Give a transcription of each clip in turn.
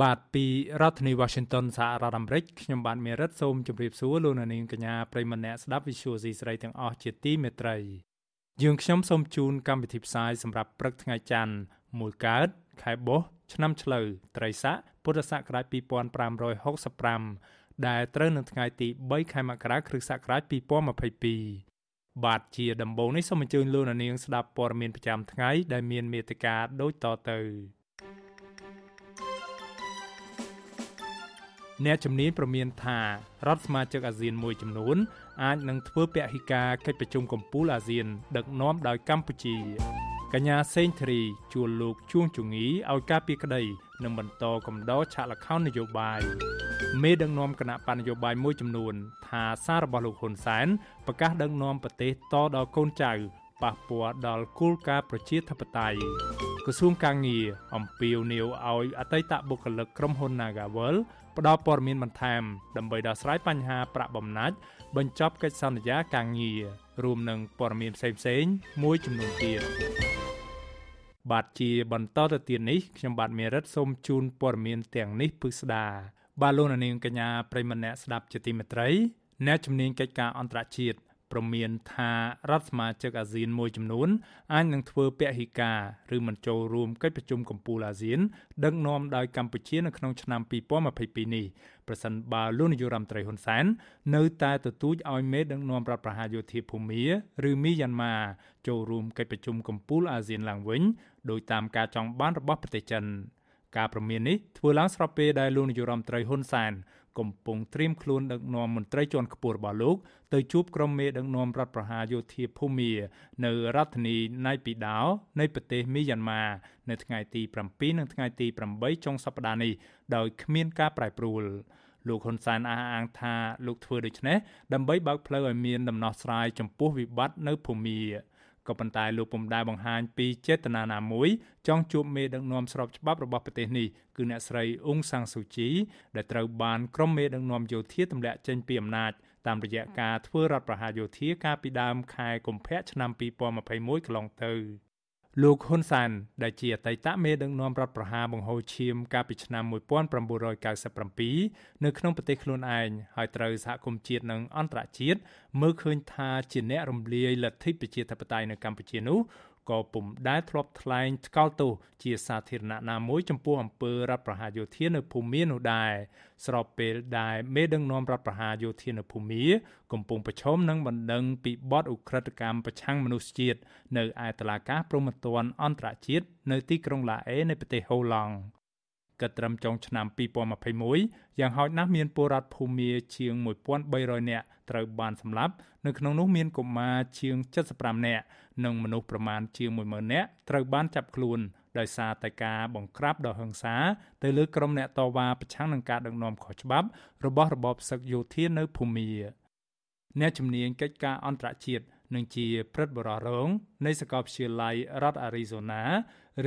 បាទពីរដ្ឋធានី Washington សហរដ្ឋអាមេរិកខ្ញុំបាទមេរិតសូមជម្រាបសួរលោកអ្នកនាងកញ្ញាប្រិយមិត្តអ្នកស្ដាប់ Visual C ស្រីទាំងអស់ជាទីមេត្រីយើងខ្ញុំសូមជូនកម្មវិធីផ្សាយសម្រាប់ព្រឹកថ្ងៃច័ន្ទ1កើតខែបុស្សឆ្នាំឆ្លូវត្រីស័កពុរសករាជ2565ដែលត្រូវនៅថ្ងៃទី3ខែមករាគ្រិស្តសករាជ2022បាទជាដំបូងនេះសូមអញ្ជើញលោកនាងស្ដាប់ព័ត៌មានប្រចាំថ្ងៃដែលមានមេត្តាដូចតទៅ អ្នកជំនាញប្រមានថារដ្ឋសមាជិកអាស៊ានមួយចំនួនអាចនឹងធ្វើពហិការកិច្ចប្រជុំកំពូលអាស៊ាន ដឹកនាំដោយកម្ពុជាកញ្ញាសេងធារីជួលលោកជួងជងីឲ្យការពីក្តីនឹងបន្តកំដរឆាកលខោននយោបាយមេដឹកនាំគណៈបណ្ឌនយោបាយមួយចំនួន ថាសាររបស់លោកហ៊ុនសែនប្រកាសដឹកនាំប្រទេសតដល់កូនចៅប៉ះពាល់ដល់គោលការណ៍ប្រជាធិបតេយ្យក្រសួងកាងារអំពាវនាវឲ្យអតីតបុគ្គលិកក្រុមហ៊ុន Nagawal ផ្ដល់ព័ត៌មានបន្ថែមដើម្បីដោះស្រាយបញ្ហាប្រាក់បំណាច់បញ្ចប់កិច្ចសន្យាការងាររួមនឹងព័ត៌មានផ្សេងៗមួយចំនួនទៀតបាទជាបន្តទៅទៀតនេះខ្ញុំបាទមេរិតសូមជូនព័ត៌មានទាំងនេះពិស្ដាបាទលោកនាងកញ្ញាប្រិមម្នាក់ស្ដាប់ជាទីមេត្រីអ្នកជំនាញកិច្ចការអន្តរជាតិ ព្រមានថារដ្ឋសមាជិកអាស៊ានមួយចំនួនអាចនឹងធ្វើពហិការឬមិនចូលរួមកិច្ចប្រជុំកំពូលអាស៊ានដឹកនាំដោយកម្ពុជានៅក្នុងឆ្នាំ2022នេះប្រសិនបើលោកនាយរដ្ឋមន្ត្រីហ៊ុនសែននៅតែទទូចឲ្យមេដឹកនាំរដ្ឋប្រហារយោធាភូមាឬមីយ៉ាន់ម៉ាចូលរួមកិច្ចប្រជុំកំពូលអាស៊ានឡើងវិញដោយតាមការចង់បានរបស់ប្រទេសចិនការប្រមាននេះធ្វើឡើងស្របពេលដែលលោកនាយរដ្ឋមន្ត្រីហ៊ុនសែន កំពុងត្រៀមខ្លួនដឹកនាំមន្ត្រីជាន់ខ្ពស់របស់លោកទៅជួបក្រុមមេដឹកនាំរដ្ឋប្រហារយោធាភូមានៅរដ្ឋធានីណៃពីដោនៃប្រទេសមីយ៉ាន់ម៉ានៅថ្ងៃទី7និងថ្ងៃទី8ចុងសប្តាហ៍នេះដោយគ្មានការប្រែប្រួលលោកហ៊ុនសែនអះអាងថាលោកធ្វើដូច្នេះដើម្បីបើកផ្លូវឲ្យមានដំណោះស្រាយចំពោះវិបត្តិនៅភូមា ក៏ប៉ុន្តែលោកពុំដែលបង្ហាញពីចេតនាណាមួយចង់ជួបមេដឹកនាំស្របច្បាប់របស់ប្រទេសនេះគឺអ្នកស្រីអ៊ុងសាំងស៊ូជីដែលត្រូវបានក្រុមមេដឹកនាំយោធាទម្លាក់ចេញពីអំណាចតាមរយៈការធ្វើរដ្ឋប្រហារយោធាកាលពីដើមខែកុម្ភៈឆ្នាំ2021កន្លងទៅ លោកហ៊ុនសានដែលជាអតីតមេដឹកនាំរដ្ឋប្រហារបង្ហូរឈាមកាលពីឆ្នាំ1997នៅក្នុងប្រទេសខ្លួនឯងហើយត្រូវសហគមន៍ជាតិនិងអន្តរជាតិមើលឃើញថាជាអ្នករំលាយលទ្ធិប្រជាធិបតេយ្យនៅកម្ពុជានោះ ក៏ពុំដែលធ្លាប់ថ្លែងថ្កោលទោសជាសាធារណៈណាមួយចំពោះអំពើរដ្ឋប្រហារយោធានៅភូមានោះដែរស្របពេលដែលមេដឹកនាំរដ្ឋប្រហារយោធានៅភូមា កំពុងប្រឈមនឹងបណ្ដឹងពីបទឧក្រិដ្ឋកម្មប្រឆាំងមនុស្សជាតិនៅឯតុលាការព្រហ្មទណ្ឌអន្តរជាតិនៅទីក្រុងឡាអេនៃប្រទេសហូឡង់ គិតត្រឹមចុងឆ្នាំ2021យ៉ាងហោចណាស់មានពលរដ្ឋភូមាជាង1300នាក់ត្រូវបានសម្លាប់នៅក្នុងនោះមានកុមារជាង75នាក់និងមនុស្សប្រមាណជាង10000នាក់ត្រូវបានចាប់ខ្លួនដោយសារតែការបង្ក្រាបដ៏ហិង្សាទៅលើក្រុមអ្នកតវ៉ាប្រឆាំងនឹងការដឹកនាំខុសច្បាប់របស់របបសឹកយោធានៅភូមាអ្នកជំនាញកិច្ចការអន្តរជាតិ និងជាព្រឹទ្ធបរិរងនៃសាកលវិទ្យាល័យរដ្ឋ Arizona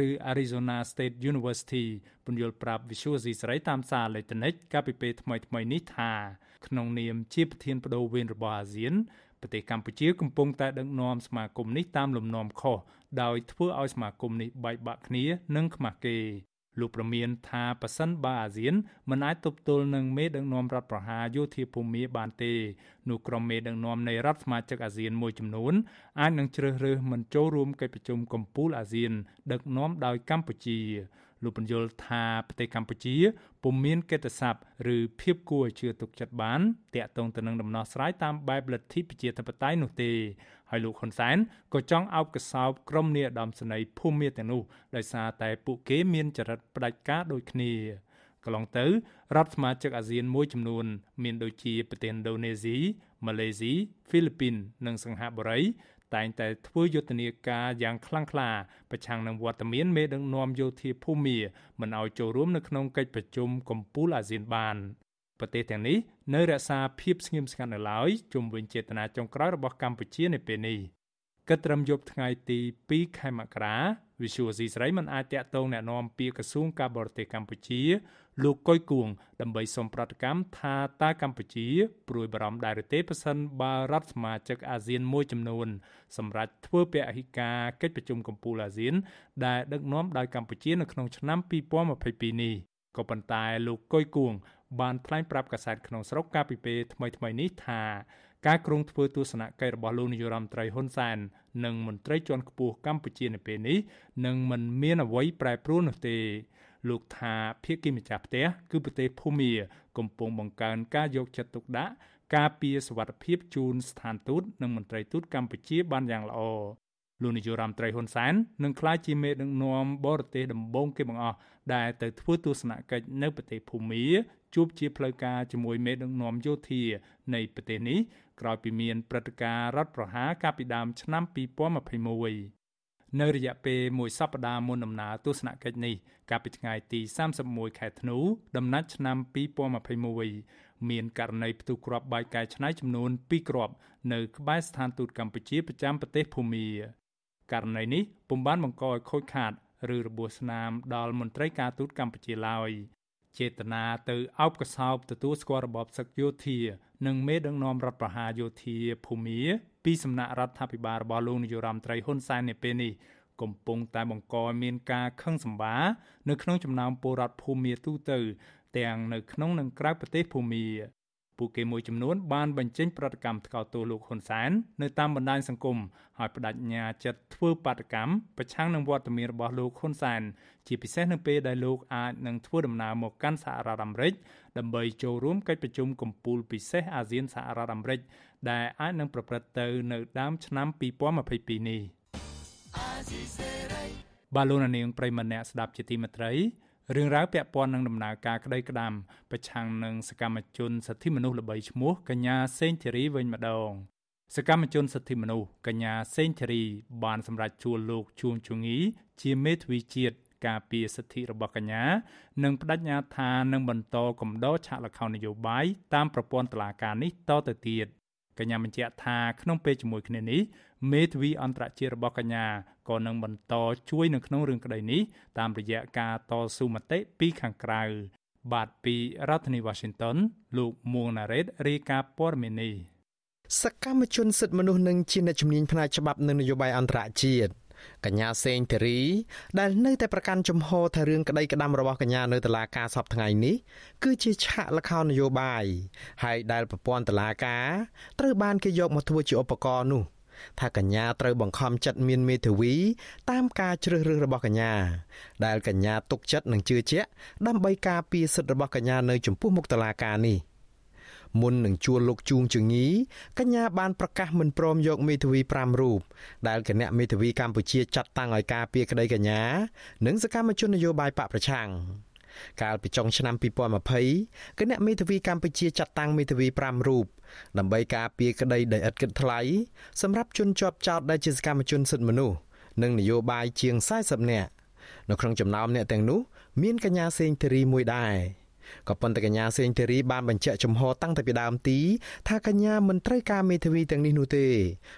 ឬ Arizona State University ពន្យល់ប្រាប់ Visual C សេរីតាមសារអេឡិចត្រូនិកកាលពីពេលថ្មីៗនេះថាក្នុងនាមជាប្រធានបដូវវេនរបស់អាស៊ានប្រទេសកម្ពុជាកំពុងតែដឹកនាំសមាគមនេះតាមលំនាំខុសដោយធ្វើឲ្យសមាគមនេះបែកបាក់គ្នានិងខ្មាស់គេ លោកប្រមានថាប៉ះសិនបើអាស៊ានមិនអាចទប់ទល់នឹងមេដឹកនាំរដ្ឋប្រហារយោធាភូមិបានទេនោះក្រុមមេដឹកនាំនៃរដ្ឋសមាជិកអាស៊ានមួយចំនួនអាចនឹងជ្រើសរើសមិនចូលរួមកិច្ចប្រជុំកំពូលអាស៊ាន ដឹកនាំដោយកម្ពុជាលោកបញ្យល់ថាប្រទេសកម្ពុជាពុំមានកិត្តិស័ព្ទឬភាពគួរឲ្យជឿទុកចិត្តបានតាក់ទងទៅនឹងដំណោះស្រាយតាមបែបលទ្ធិប្រជាធិបតេយ្យនោះទេ ហើយលោកហ៊ុនសែនក៏ចង់អោបកសោបក្រុមនាយឧត្តមសេនីយ៍ភូមិទាំងនោះដោយសារតែពួកគេមានចរិតផ្ដាច់ការដូចគ្នាកន្លងទៅរដ្ឋសមាជិកអាស៊ានមួយចំនួន មានដូចជាប្រទេសឥណ្ឌូនេស៊ីម៉ាឡេស៊ីហ្វីលីពីន និងសិង្ហបុរី តែងតែធ្វើយុទ្ធនាការយ៉ាងខ្លាំងក្លាប្រឆាំងនឹងវត្តមានមេដឹកនាំយោធាភូមាមិនឲ្យចូលរួមនៅក្នុងកិច្ចប្រជុំកំពូលអាស៊ានបាន ប្រទេសទាំងនេះនៅរក្សាភាពស្ងៀមស្ងាត់នៅឡើយជុំវិញចេតនាចុងក្រោយរបស់កម្ពុជានៅពេលនេះគិតត្រឹមយប់ថ្ងៃទី2ខែមករាវិសុវស៊ីស្រីមិនអាចតាក់ទងណែនាំពីក្រសួងការបរទេសកម្ពុជា លោកកុយគួងដើម្បីសូមប្រតិកម្មថាតើកម្ពុជាព្រួយបារម្ភដែរឬទេប្រសិនបើរដ្ឋសមាជិកអាស៊ានមួយចំនួន សម្រាប់ធ្វើពហិការកិច្ចប្រជុំកំពូលអាស៊ាន ដែលដឹកនាំដោយកម្ពុជានៅក្នុងឆ្នាំ2022នេះ។ ក៏ប៉ុន្តែលោកកុយគួងបានថ្លែងប្រាប់កាសែតក្នុងស្រុកកាលពីពេលថ្មីៗនេះថាការគ្រងធ្វើទស្សនកិច្ចរបស់លោកនាយរដ្ឋមន្ត្រីហ៊ុនសែននិងមន្ត្រីជាន់ខ្ពស់កម្ពុជានៅពេលនេះនឹងមិនមានអ្វីប្រែប្រួលនោះទេលោកថាភាគីម្ចាស់ផ្ទះគឺប្រទេសភូមាកំពុងបង្កើនការយកចិត្តទុកដាក់ការពារសវត្ថិភាពជូនស្ថានទូតនិងមន្ត្រីទូតកម្ពុជាបានយ៉ាងល្អលោកនាយរដ្ឋមន្ត្រីហ៊ុនសែននឹងក្លាយជាមេដឹកនាំបរទេសដំបូងគេបង្អស់ ដែលទៅធ្វើទស្សនកិច្ចនៅប្រទេសភូមាជួបជាផ្លូវការជាមួយមេដឹកនាំយោធានៃប្រទេសនេះក្រោយពីមានព្រឹត្តិការណ៍រដ្ឋប្រហារកាលពីដើមឆ្នាំ2021នៅរយៈពេលមួយសប្តាហ៍មុនដំណើរទស្សនកិច្ចនេះកាលពីថ្ងៃទី31ខែធ្នូដំណាច់ឆ្នាំ2021មានករណីផ្ទុះគ្រាប់បែកកាយឆ្នៃចំនួន2គ្រាប់នៅក្បែរស្ថានទូតកម្ពុជាប្រចាំប្រទេសភូមាករណីនេះពុំបានបង្កឲ្យខូចខាត ឬរបួសស្នាមដល់មន្ត្រីការទូតកម្ពុជាឡើយចេតនាទៅអោបកសោបទទួលស្គាល់របបសឹកយោធា និងមេដឹកនាំរដ្ឋប្រហារយោធាភូមាពីសំណាក់រដ្ឋាភិបាលរបស់លោកនាយរដ្ឋមន្ត្រីហ៊ុនសែននៅពេលនេះកំពុងតែបង្កឲ្យមានការខឹងសម្បានៅក្នុងចំណោមពលរដ្ឋភូមាទូទៅ ទាំងនៅក្នុងនិងក្រៅប្រទេសភូមា ពួកគេមួយចំនួនបានបញ្ចេញប្រតិកម្មថ្កោលទោសលោកហ៊ុនសែននៅតាមបណ្ដាញសង្គមហើយបដិញ្ញាចិត្តធ្វើបាតកម្មប្រឆាំងនឹងវត្តមានរបស់លោកហ៊ុនសែនជាពិសេសនៅពេលដែលលោកអាចនឹងធ្វើដំណើរមកកាន់សហរដ្ឋអាមេរិកដើម្បីចូលរួមកិច្ចប្រជុំកំពូលពិសេសអាស៊ានសហរដ្ឋអាមេរិកដែលអាចនឹងប្រព្រឹត្តទៅនៅដើមឆ្នាំ2022នេះបាឡូណានាងប្រិមម្នាក់ស្ដាប់ជាទីមេត្រី រឿងរ៉ាវពាក់ព័ន្ធនឹងដំណើរការក្តីក្តាមប្រឆាំងនឹងសកម្មជនសិទ្ធិមនុស្សល្បីឈ្មោះកញ្ញាសេងធីរីវិញម្ដងសកម្មជនសិទ្ធិមនុស្សកញ្ញាសេងធីរីបានសម្រេចជួលលោកជួងជងីជាមេធាវីជាតិការពារសិទ្ធិរបស់កញ្ញា និងបដិញ្ញាថានឹងបន្តកំដរឆាកល្ខោននយោបាយតាមប្រព័ន្ធតុលាការនេះតទៅទៀត កញ្ញាបញ្ជាក់ថាក្នុងពេលជាមួយគ្នានេះមេធាវីអន្តរជាតិរបស់កញ្ញាក៏នឹងបន្តជួយនៅក្នុងរឿងក្តីនេះតាមរយៈការតស៊ូមតិពីខាងក្រៅបាទពីរដ្ឋធានី Washington លោកមួងណារ៉េតរាយការណ៍ព័ត៌មាននេះសកម្មជនសិទ្ធិមនុស្សនិងជាអ្នកជំនាញផ្នែកច្បាប់និងនយោបាយអន្តរជាតិ កញ្ញាសេងធីរីដែលនៅតែប្រកាន់ជំហរថារឿងក្តីក្តាំរបស់កញ្ញានៅតុលាការសពថ្ងៃនេះគឺជាឆាកលខោននយោបាយហើយដែលប្រព័ន្ធតុលាការត្រូវបានគេយកមកធ្វើជាឧបករណ៍នោះថាកញ្ញាត្រូវបង្ខំចិត្តមានមេធាវី តាមការជ្រើសរើសរបស់កញ្ញា ដែលកញ្ញាទុកចិត្តនិងជឿជាក់ដើម្បីការពារសិទ្ធិរបស់កញ្ញានៅចំពោះមុខតុលាការនេះ។ មុននឹងជួលលោកជួងជងីកញ្ញាបានប្រកាសមិនព្រមយកមេធាវី5រូបដែលគណៈមេធាវីកម្ពុជាចាត់តាំងឲ្យការពារក្តីកញ្ញានិងសកម្មជននយោបាយបកប្រឆាំងកាលពីចុងឆ្នាំ2020គណៈមេធាវីកម្ពុជាចាត់តាំងមេធាវី5រូបដើម្បីការពារក្តីដោយឥតគិតថ្លៃសម្រាប់ជនជាប់ចោតដែលជាសកម្មជនសិទ្ធិមនុស្សនិងនយោបាយជាង40នាក់នៅក្នុងចំណោមអ្នកទាំងនោះមានកញ្ញាសេងធីរីមួយដែរ ក៏ប៉ុន្តែកញ្ញាសេងធីរីបានបញ្ជាក់ចំហតាំងតែពីដើមទីថាកញ្ញាមិនត្រូវការមេធាវីទាំងនេះនោះទេ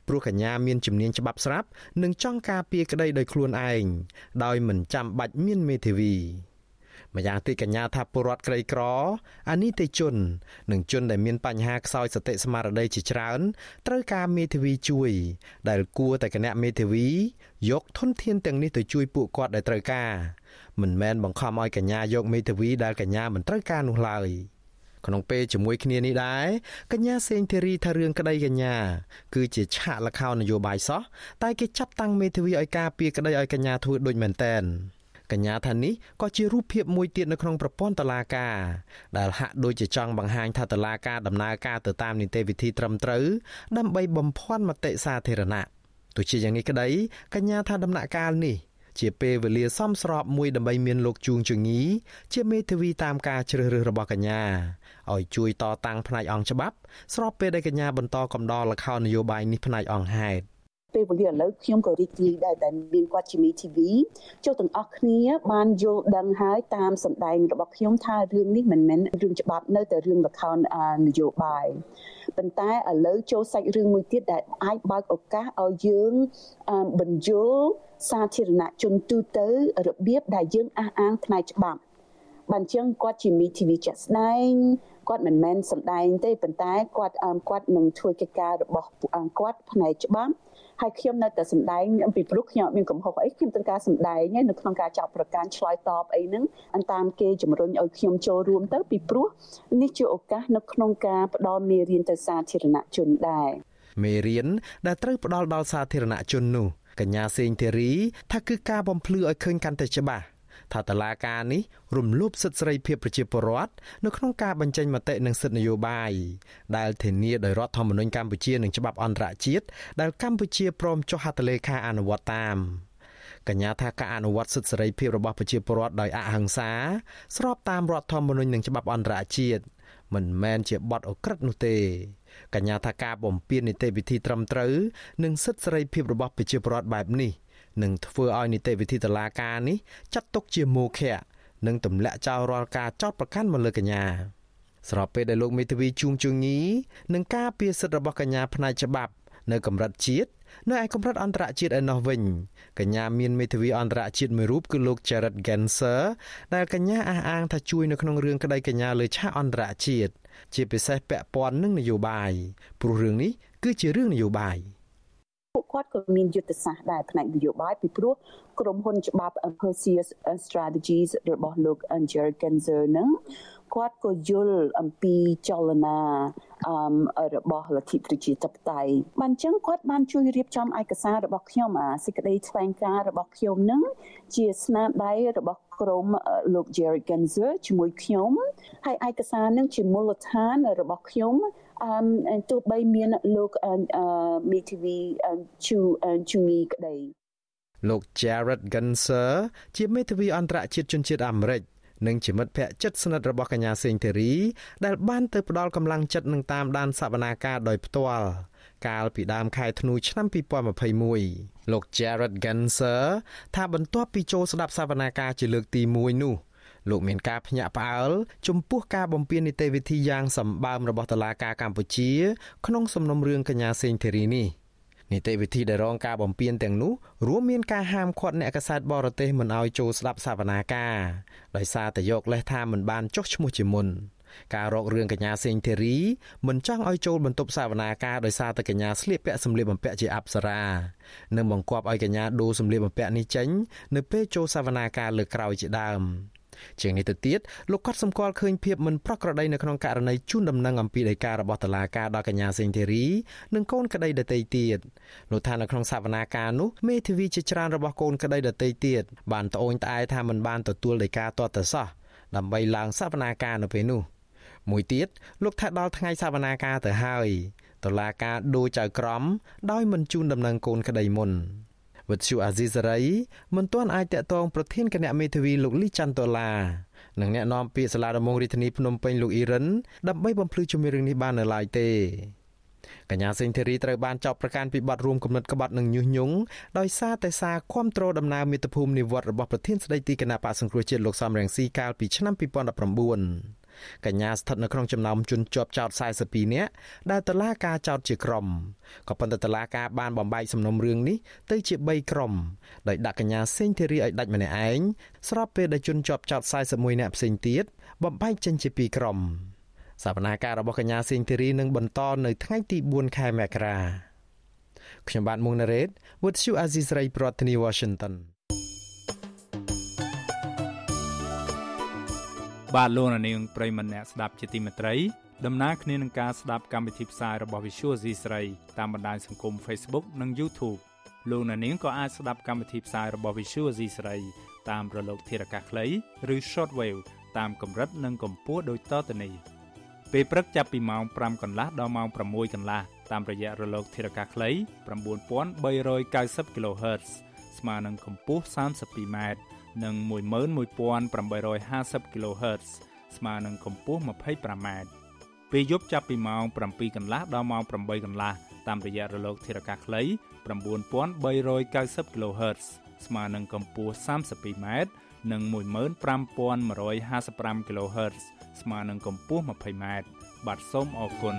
ព្រោះកញ្ញាមានជំនាញច្បាប់ស្រាប់និងចង់ការពារក្តីដោយខ្លួនឯងដោយមិនចាំបាច់មានមេធាវីម្យ៉ាងទៀតកញ្ញាថាពលរដ្ឋក្រីក្រអានិតិជន និងជនដែលមានបញ្ហាខ្សោយសតិស្មារតីជាច្រើនត្រូវការមេធាវីជួយ ដែលគួរតែគណៈមេធាវីយកធនធានទាំងនេះទៅជួយពួកគាត់ដែលត្រូវការ មិនមែនបង្ខំឲ្យកញ្ញាយកមេធាវីដែលកញ្ញាមិនត្រូវការនោះឡើយក្នុងពេលជាមួយគ្នានេះដែរកញ្ញាសេងធីរីថារឿងក្តីកញ្ញាគឺជាឆាកលខោននយោបាយសោះតែគេចាត់តាំងមេធាវីឲ្យការពារក្តីឲ្យកញ្ញាធ្វើដូចមែនតែនកញ្ញាថានេះក៏ជារូបភាពមួយទៀតនៅក្នុងប្រព័ន្ធតឡាការដែលហាក់ដូចជាចង់បង្ហាញថាតឡាការដំណើរការទៅតាមនីតិវិធីត្រឹមត្រូវដើម្បីបំភាន់មតិសាធារណៈទោះជាយ៉ាងនេះក្តីកញ្ញាថាដំណាក់កាលនេះ ជាពេលវេលាសមស្របមួយដើម្បីមានលោកជួងជងីជាមេធាវីតាមការជ្រើសរើសរបស់កញ្ញាឲ្យជួយតតាំងផ្នែកអង្គច្បាប់ស្របពេលដែលកញ្ញាបន្តកំដរលខោននយោបាយនេះផ្នែកអង្គហេតុពេលវេលាឥឡូវខ្ញុំក៏រីករាយដែរដែលមានគាត់ជាមី TV ចូលទាំងអស់គ្នាបានយល់ដឹងហើយតាមសម្ដែងរបស់ខ្ញុំថារឿងនេះមិនមែនរឿងច្បាប់នៅតែរឿងលខោននយោបាយប៉ុន្តែឥឡូវចូលសាច់រឿងមួយទៀតដែលអាចបើកឱកាសឲ្យយើងបញ្យល់ សាធារណជនទូទៅរបៀបដែលយើងអះអាងផ្នែកច្បាប់បានចឹងគាត់ជាមី TV ចាក់ស្ដែងគាត់មិនមែនសម្ដែងទេប៉ុន្តែគាត់គាត់នឹងធ្វើកិច្ចការរបស់គាត់ផ្នែកច្បាប់ហើយខ្ញុំនៅតែសម្ដែងពីព្រោះខ្ញុំអត់មានកំហុសអីខ្ញុំត្រូវការសម្ដែងនៅក្នុងការចាប់ប្រកាន់ឆ្លើយតបអីហ្នឹងអន្តាមគេជំរុញឲ្យខ្ញុំចូលរួមទៅពីព្រោះនេះជាឱកាសនៅក្នុងការផ្ដល់មេរៀនទៅសាធារណជនដែរមេរៀនដែលត្រូវផ្ដល់ដល់សាធារណជននោះ កញ្ញាសេងធីរីថាគឺការបំភ្លឺឲ្យឃើញកាន់តែច្បាស់ថាតឡាការនេះរំលោភសិទ្ធិសេរីភាពប្រជាពលរដ្ឋនៅក្នុងការបញ្ចេញមតិនិងសិទ្ធិនយោបាយដែលធានាដោយរដ្ឋធម្មនុញ្ញកម្ពុជានិងច្បាប់អន្តរជាតិដែលកម្ពុជាព្រមចុះហត្ថលេខាអនុវត្តតាមកញ្ញាថាការអនុវត្តសិទ្ធិសេរីភាពរបស់ប្រជាពលរដ្ឋដោយអហិង្សាស្របតាមរដ្ឋធម្មនុញ្ញនិងច្បាប់អន្តរជាតិមិនមែនជាបទអក្រិតនោះទេ កញ្ញាថាការបំពាននីតិវិធីត្រឹមត្រូវនិងសិទ្ធិសេរីភាពរបស់ប្រជាពលរដ្ឋបែបនេះនឹងធ្វើឲ្យនីតិវិធីតុលាការនេះចាត់ទុកជាមោឃៈនិងទម្លាក់ចោលរាល់ការចោទប្រកាន់មកលើកញ្ញាស្របពេលដែលលោកមេធាវីជួងជងីនឹងការពារសិទ្ធិរបស់កញ្ញាផ្នែកច្បាប់ នៅកម្រិតជាតិនៅឯកម្រិតអន្តរជាតិឯណោះវិញកញ្ញាមានមេធាវីអន្តរជាតិមួយរូបគឺលោក Jared Genser ដែលកញ្ញាអះអាងថាជួយនៅក្នុងរឿងក្តីកញ្ញាលើឆាកអន្តរជាតិ ជាពិសេសពាក់ព័ន្ធនឹងនយោបាយព្រោះរឿងនេះគឺជារឿងនយោបាយ។ពួកគាត់ក៏មានយុទ្ធសាស្ត្រដែរផ្នែកនយោបាយពីព្រោះក្រុមហ៊ុនច្បាប់ Perseus Strategies របស់លោក Angel Genzer នឹងគាត់ក៏យល់អំពីចលនាអឺរបស់លទ្ធិប្រជាធិបតេយ្យបានចឹងគាត់បានជួយរៀបចំឯកសាររបស់ខ្ញុំអាសេចក្តីថ្លែងការណ៍របស់ខ្ញុំនឹងជាស្នាដៃរបស់ ក្រុមលោក Jerry Genzer ជាមួយខ្ញុំហើយឯកសារនឹងជាមូលដ្ឋានរបស់ខ្ញុំអឺទោះបីមានលោកអឺមីធីវីជូជូងីក្តីលោក Jared Gunser ជាមេធាវីអន្តរជាតិជនជាតិអាមេរិកនិងជាមិត្តភក្តិជិតស្និទ្ធរបស់កញ្ញាសេងធីរីដែលបានទៅផ្ដល់កម្លាំងចិត្តនឹងតាមដានសវនាការដោយផ្ទាល់ កាលពីដើមខែធ្នូឆ្នាំ2021លោក Jared Gunser ថាបន្ទាប់ពីចូលស្ដាប់សវនាការជាលើកទី1នោះលោកមានការភ្ញាក់ផ្អើលចំពោះការបំពេញនីតិវិធីយ៉ាងសម្បើមរបស់តុលាការកម្ពុជា ក្នុងសំណុំរឿងកញ្ញាសេងធីរីនេះនីតិវិធីដែលរងការបំពេញទាំងនោះរួមមានការហាមឃាត់អ្នកកសែតបរទេសមិនឲ្យចូលស្ដាប់សវនាការដោយសារតែយកលេសថាមិនបានចុះឈ្មោះជាមុន ការរករឿងកញ្ញាសេងធីរីមិនចង់ឲ្យចូលបន្ទប់សវនាការដោយសារតែកញ្ញាស្លៀកពាក់សម្លៀកបំពាក់ជាអប្សរានិងបង្គាប់ឲ្យកញ្ញាដូរសម្លៀកបំពាក់នេះចេញនៅពេលចូលសវនាការលើក្រោយជាដើមជាងនេះទៅទៀតលោកក៏សម្គាល់ឃើញភាពមិនប្រក្រតីនៅក្នុងករណីជូនដំណឹងអំពីដីការបស់តុលាការដល់កញ្ញាសេងធីរីនិងកូនក្តីដតីទៀតលោកថានៅក្នុងសវនាការនោះមេធាវីជាច្រើនរបស់កូនក្តីដតីទៀតបានត្អូញត្អែថាមិនបានទទួលដីកាទាត់ទៅសោះដើម្បីឡើងសវនាការនៅពេលនោះ មួយទៀតលោកថាដល់ថ្ងៃសវនាការទៅហើយតុលាការដូរចៅក្រម ដោយមិនជូនដំណឹងកូនក្តីមុនវិទ្យុអាស៊ីសេរីមិនទាន់អាចតាក់ទងប្រធានគណៈមេធាវីលោកលីច័ន្ទដុល្លារនិងអ្នកនាំពាក្យសាលាដំបងរាជធានីភ្នំពេញលោកអ៊ីរ៉ានដើម្បីបំភ្លឺជំរឿងនេះបាននៅឡើយទេកញ្ញាសេងធីរីត្រូវបានចោទប្រកាន់ពីបទរួមគំនិតក្បត់និងញុះញង់ដោយសារតែសារគ្រប់គ្រងដំណើរមាតុភូមិនិវត្តរបស់ប្រធានស្ដីទីគណៈបកសង្គ្រោះជាតិលោកសំរងស៊ីកាលពីឆ្នាំ2019 កញ្ញាស្ថិតនៅក្នុងចំណោមជនជាប់ចោត42នាក់ដែលតឡាការចោតជាក្រុមក៏ប៉ុន្តែតឡាការបានបំបែកសំណុំរឿងនេះទៅជា3ក្រុមដោយដាក់កញ្ញាសេងធីរីឲ្យដាច់ម្នាក់ឯងស្របពេលដែលជនជាប់ចោត41នាក់ផ្សេងទៀតបំបែកចេញជា2ក្រុមសវនាការរបស់កញ្ញាសេងធីរីនឹងបន្តនៅថ្ងៃទី4ខែមករាខ្ញុំបាទមុងណារ៉េត With you Azizray ប្រធានាធិបតី Washington បាទលោកនាងប្រិមម្នាក់ស្ដាប់ជាទីមេត្រីដំណើរគ្នានឹងការស្ដាប់កម្មវិធីផ្សាយរបស់ Visual C ស្រីតាមបណ្ដាញសង្គម Facebook និង YouTube លោកនាងក៏អាចស្ដាប់កម្មវិធីផ្សាយរបស់ Visual C ស្រីតាមរលកធារកាសខ្លីឬ Shortwave តាមកម្រិតនិងកម្ពស់ដូចតទៅនេះពេលព្រឹកចាប់ពីម៉ោង5កន្លះដល់ម៉ោង6កន្លះតាមរយៈរលកធារកាសខ្លី9390 kHz ស្មើនឹងកម្ពស់ 32m និង11850 kHz ស្មើនឹងកម្ពស់ 25m ពេលយប់ចាប់ពីម៉ោង7កន្លះដល់ម៉ោង8កន្លះតាមរយៈរលកធារកាសខ្លី9390 kHz ស្មើនឹងកម្ពស់ 32m និង15155 kHz ស្មើនឹងកម្ពស់ 20m បាទសូមអរគុណ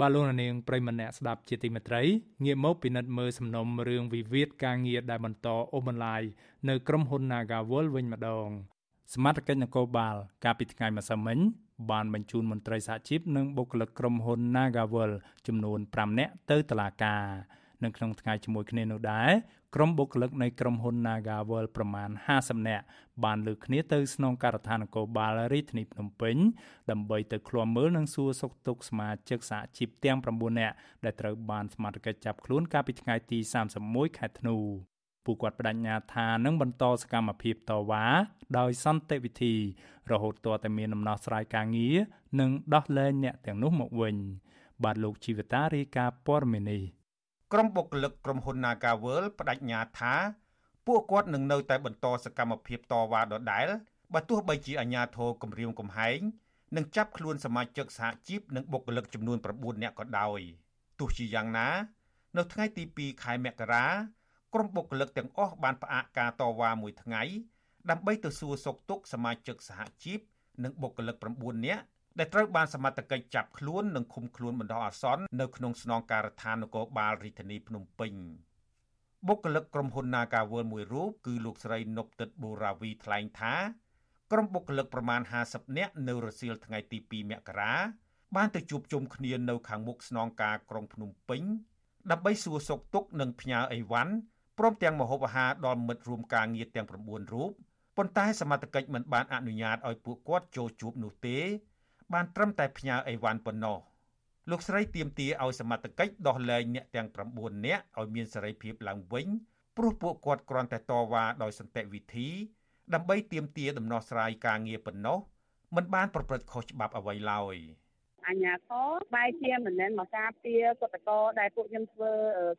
បាទលោកនាងប្រិមម្នាក់ស្ដាប់ជាទីមេត្រីងាកមកពិនិត្យមើលសំណុំរឿងវិវាទការងារដែលបន្តអូសបន្លាយនៅក្រុមហ៊ុន Nagawal វិញម្ដងសមត្ថកិច្ចនគរបាលកាលពីថ្ងៃម្សិលមិញបានបញ្ជូនមន្ត្រីសហជីពនិងបុគ្គលិកក្រុមហ៊ុន Nagawal ចំនួន5នាក់ទៅតុលាការនៅក្នុងថ្ងៃជាមួយគ្នានោះដែរ ក្រុមបុគ្គលិកនៃក្រុមហ៊ុន Nagawal ប្រមាណ50នាក់បានលើកគ្នាទៅស្នងការដ្ឋាននគរបាលរាជធានីភ្នំពេញដើម្បីទៅឃ្លាំមើលនិងសួរសុខទុក្ខសមាជិកសហជីពទាំង9នាក់ដែលត្រូវបានសមត្ថកិច្ចចាប់ខ្លួនកាលពីថ្ងៃទី31ខែធ្នូពួកគាត់បដិញ្ញាថានឹងបន្តសកម្មភាពតវ៉ាដោយសន្តិវិធី រហូតទាល់តែមានដំណោះស្រាយការងារនិងដោះលែងអ្នកទាំងនោះមកវិញបាទលោកជីវតារាយការណ៍ព័ត៌មាននេះ ក្រុមបុគ្គលិកក្រុមហ៊ុន Nagaworld បដិញ្ញាថាពួកគាត់នឹងនៅតែបន្តសកម្មភាពតវ៉ាដដែលបើទោះបីជាអាជ្ញាធរគម្រាមកំហែងនឹងចាប់ខ្លួនសមាជិកសហជីពនិងបុគ្គលិកចំនួន9នាក់ក៏ដោយទោះជាយ៉ាងណា នៅថ្ងៃទី2ខែមករាក្រុមបុគ្គលិកទាំងអស់បានផ្អាកការតវ៉ាមួយថ្ងៃដើម្បីទៅសួរសុខទុក្ខសមាជិកសហជីពនិងបុគ្គលិក9នាក់ ដែលត្រូវបានសមត្ថកិច្ចចាប់ខ្លួននិងឃុំខ្លួនបណ្ដោះអាសន្ននៅក្នុងស្នងការដ្ឋាននគរបាលរាជធានីភ្នំពេញបុគ្គលិកក្រុមហ៊ុន Nagawal មួយរូបគឺលោកស្រីនុបតិតបូរាវីថ្លែងថាក្រុមបុគ្គលិកប្រមាណ50នាក់នៅរសៀលថ្ងៃទី2មករាបានទៅជួបជុំគ្នានៅខាងមុខស្នងការក្រុងភ្នំពេញដើម្បីសួរសុខទុក្ខនិងផ្ញើអីវ៉ាន់ព្រមទាំងមហូបអាហារដល់មិត្តរួមការងារទាំង9រូបប៉ុន្តែសមត្ថកិច្ចមិនបានអនុញ្ញាតឲ្យពួកគាត់ចូលជួបនោះទេ បានត្រឹមតែផ្ញើអីវ៉ាន់ប៉ុណ្ណោះលោកស្រីទៀមទាឲ្យសមត្ថកិច្ចដោះលែងអ្នកទាំង9នាក់ឲ្យមានសេរីភាពឡើងវិញព្រោះពួកគាត់គ្រាន់តែតវ៉ាដោយសន្តិវិធី ដើម្បីទាមទារដំណោះស្រាយការងារប៉ុណ្ណោះមិនបានប្រព្រឹត្តខុសច្បាប់អ្វីឡើយ។ អញ្ញាធរបែរជាមិនមែនមកការពារកតកតដែលពួកខ្ញុំធ្វើ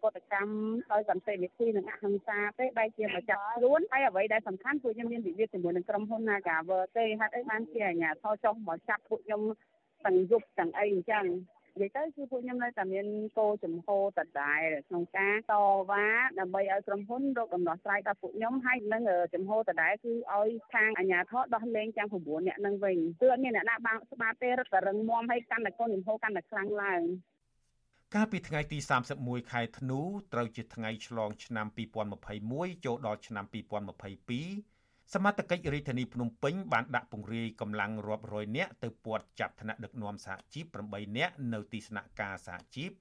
កតកម្មដោយសន្តិវិធីនិងអហិង្សាទេបែរជាមកចាប់ខ្លួនហើយអ្វីដែលសំខាន់ពួកខ្ញុំមានវិវាទជាមួយនឹងក្រុមហ៊ុន Nagawer ទេហេតុអីបានជាអញ្ញាធរចុះមកចាប់ពួកខ្ញុំទាំងយប់ទាំងអីអញ្ចឹង និយាយទៅគឺពួកខ្ញុំនៅតែមានគោលចំហដដែលក្នុងការតវ៉ាដើម្បីឲ្យក្រុមហ៊ុនរកដំណោះស្រាយដល់ពួកខ្ញុំហើយនឹងចំហដដែលគឺឲ្យខាងអាជ្ញាធរដោះលែងទាំង9អ្នកនឹងវិញគឺអត់មានអ្នកណាបានស្បាតទេរឹតតែរឹងមាំហើយកាន់តែកូនចំហកាន់តែខ្លាំងឡើងកាលពីថ្ងៃទី31ខែធ្នូត្រូវជាថ្ងៃឆ្លងឆ្នាំ2021ចូលដល់ឆ្នាំ2022 សមត្ថកិច្ចរាជធានីភ្នំពេញបានដាក់ពង្រាយកម្លាំងរាប់រយនាក់ទៅពាត់ចាប់ថ្នាក់ដឹកនាំសហជីព8នាក់នៅទីស្នាក់ការសហជីព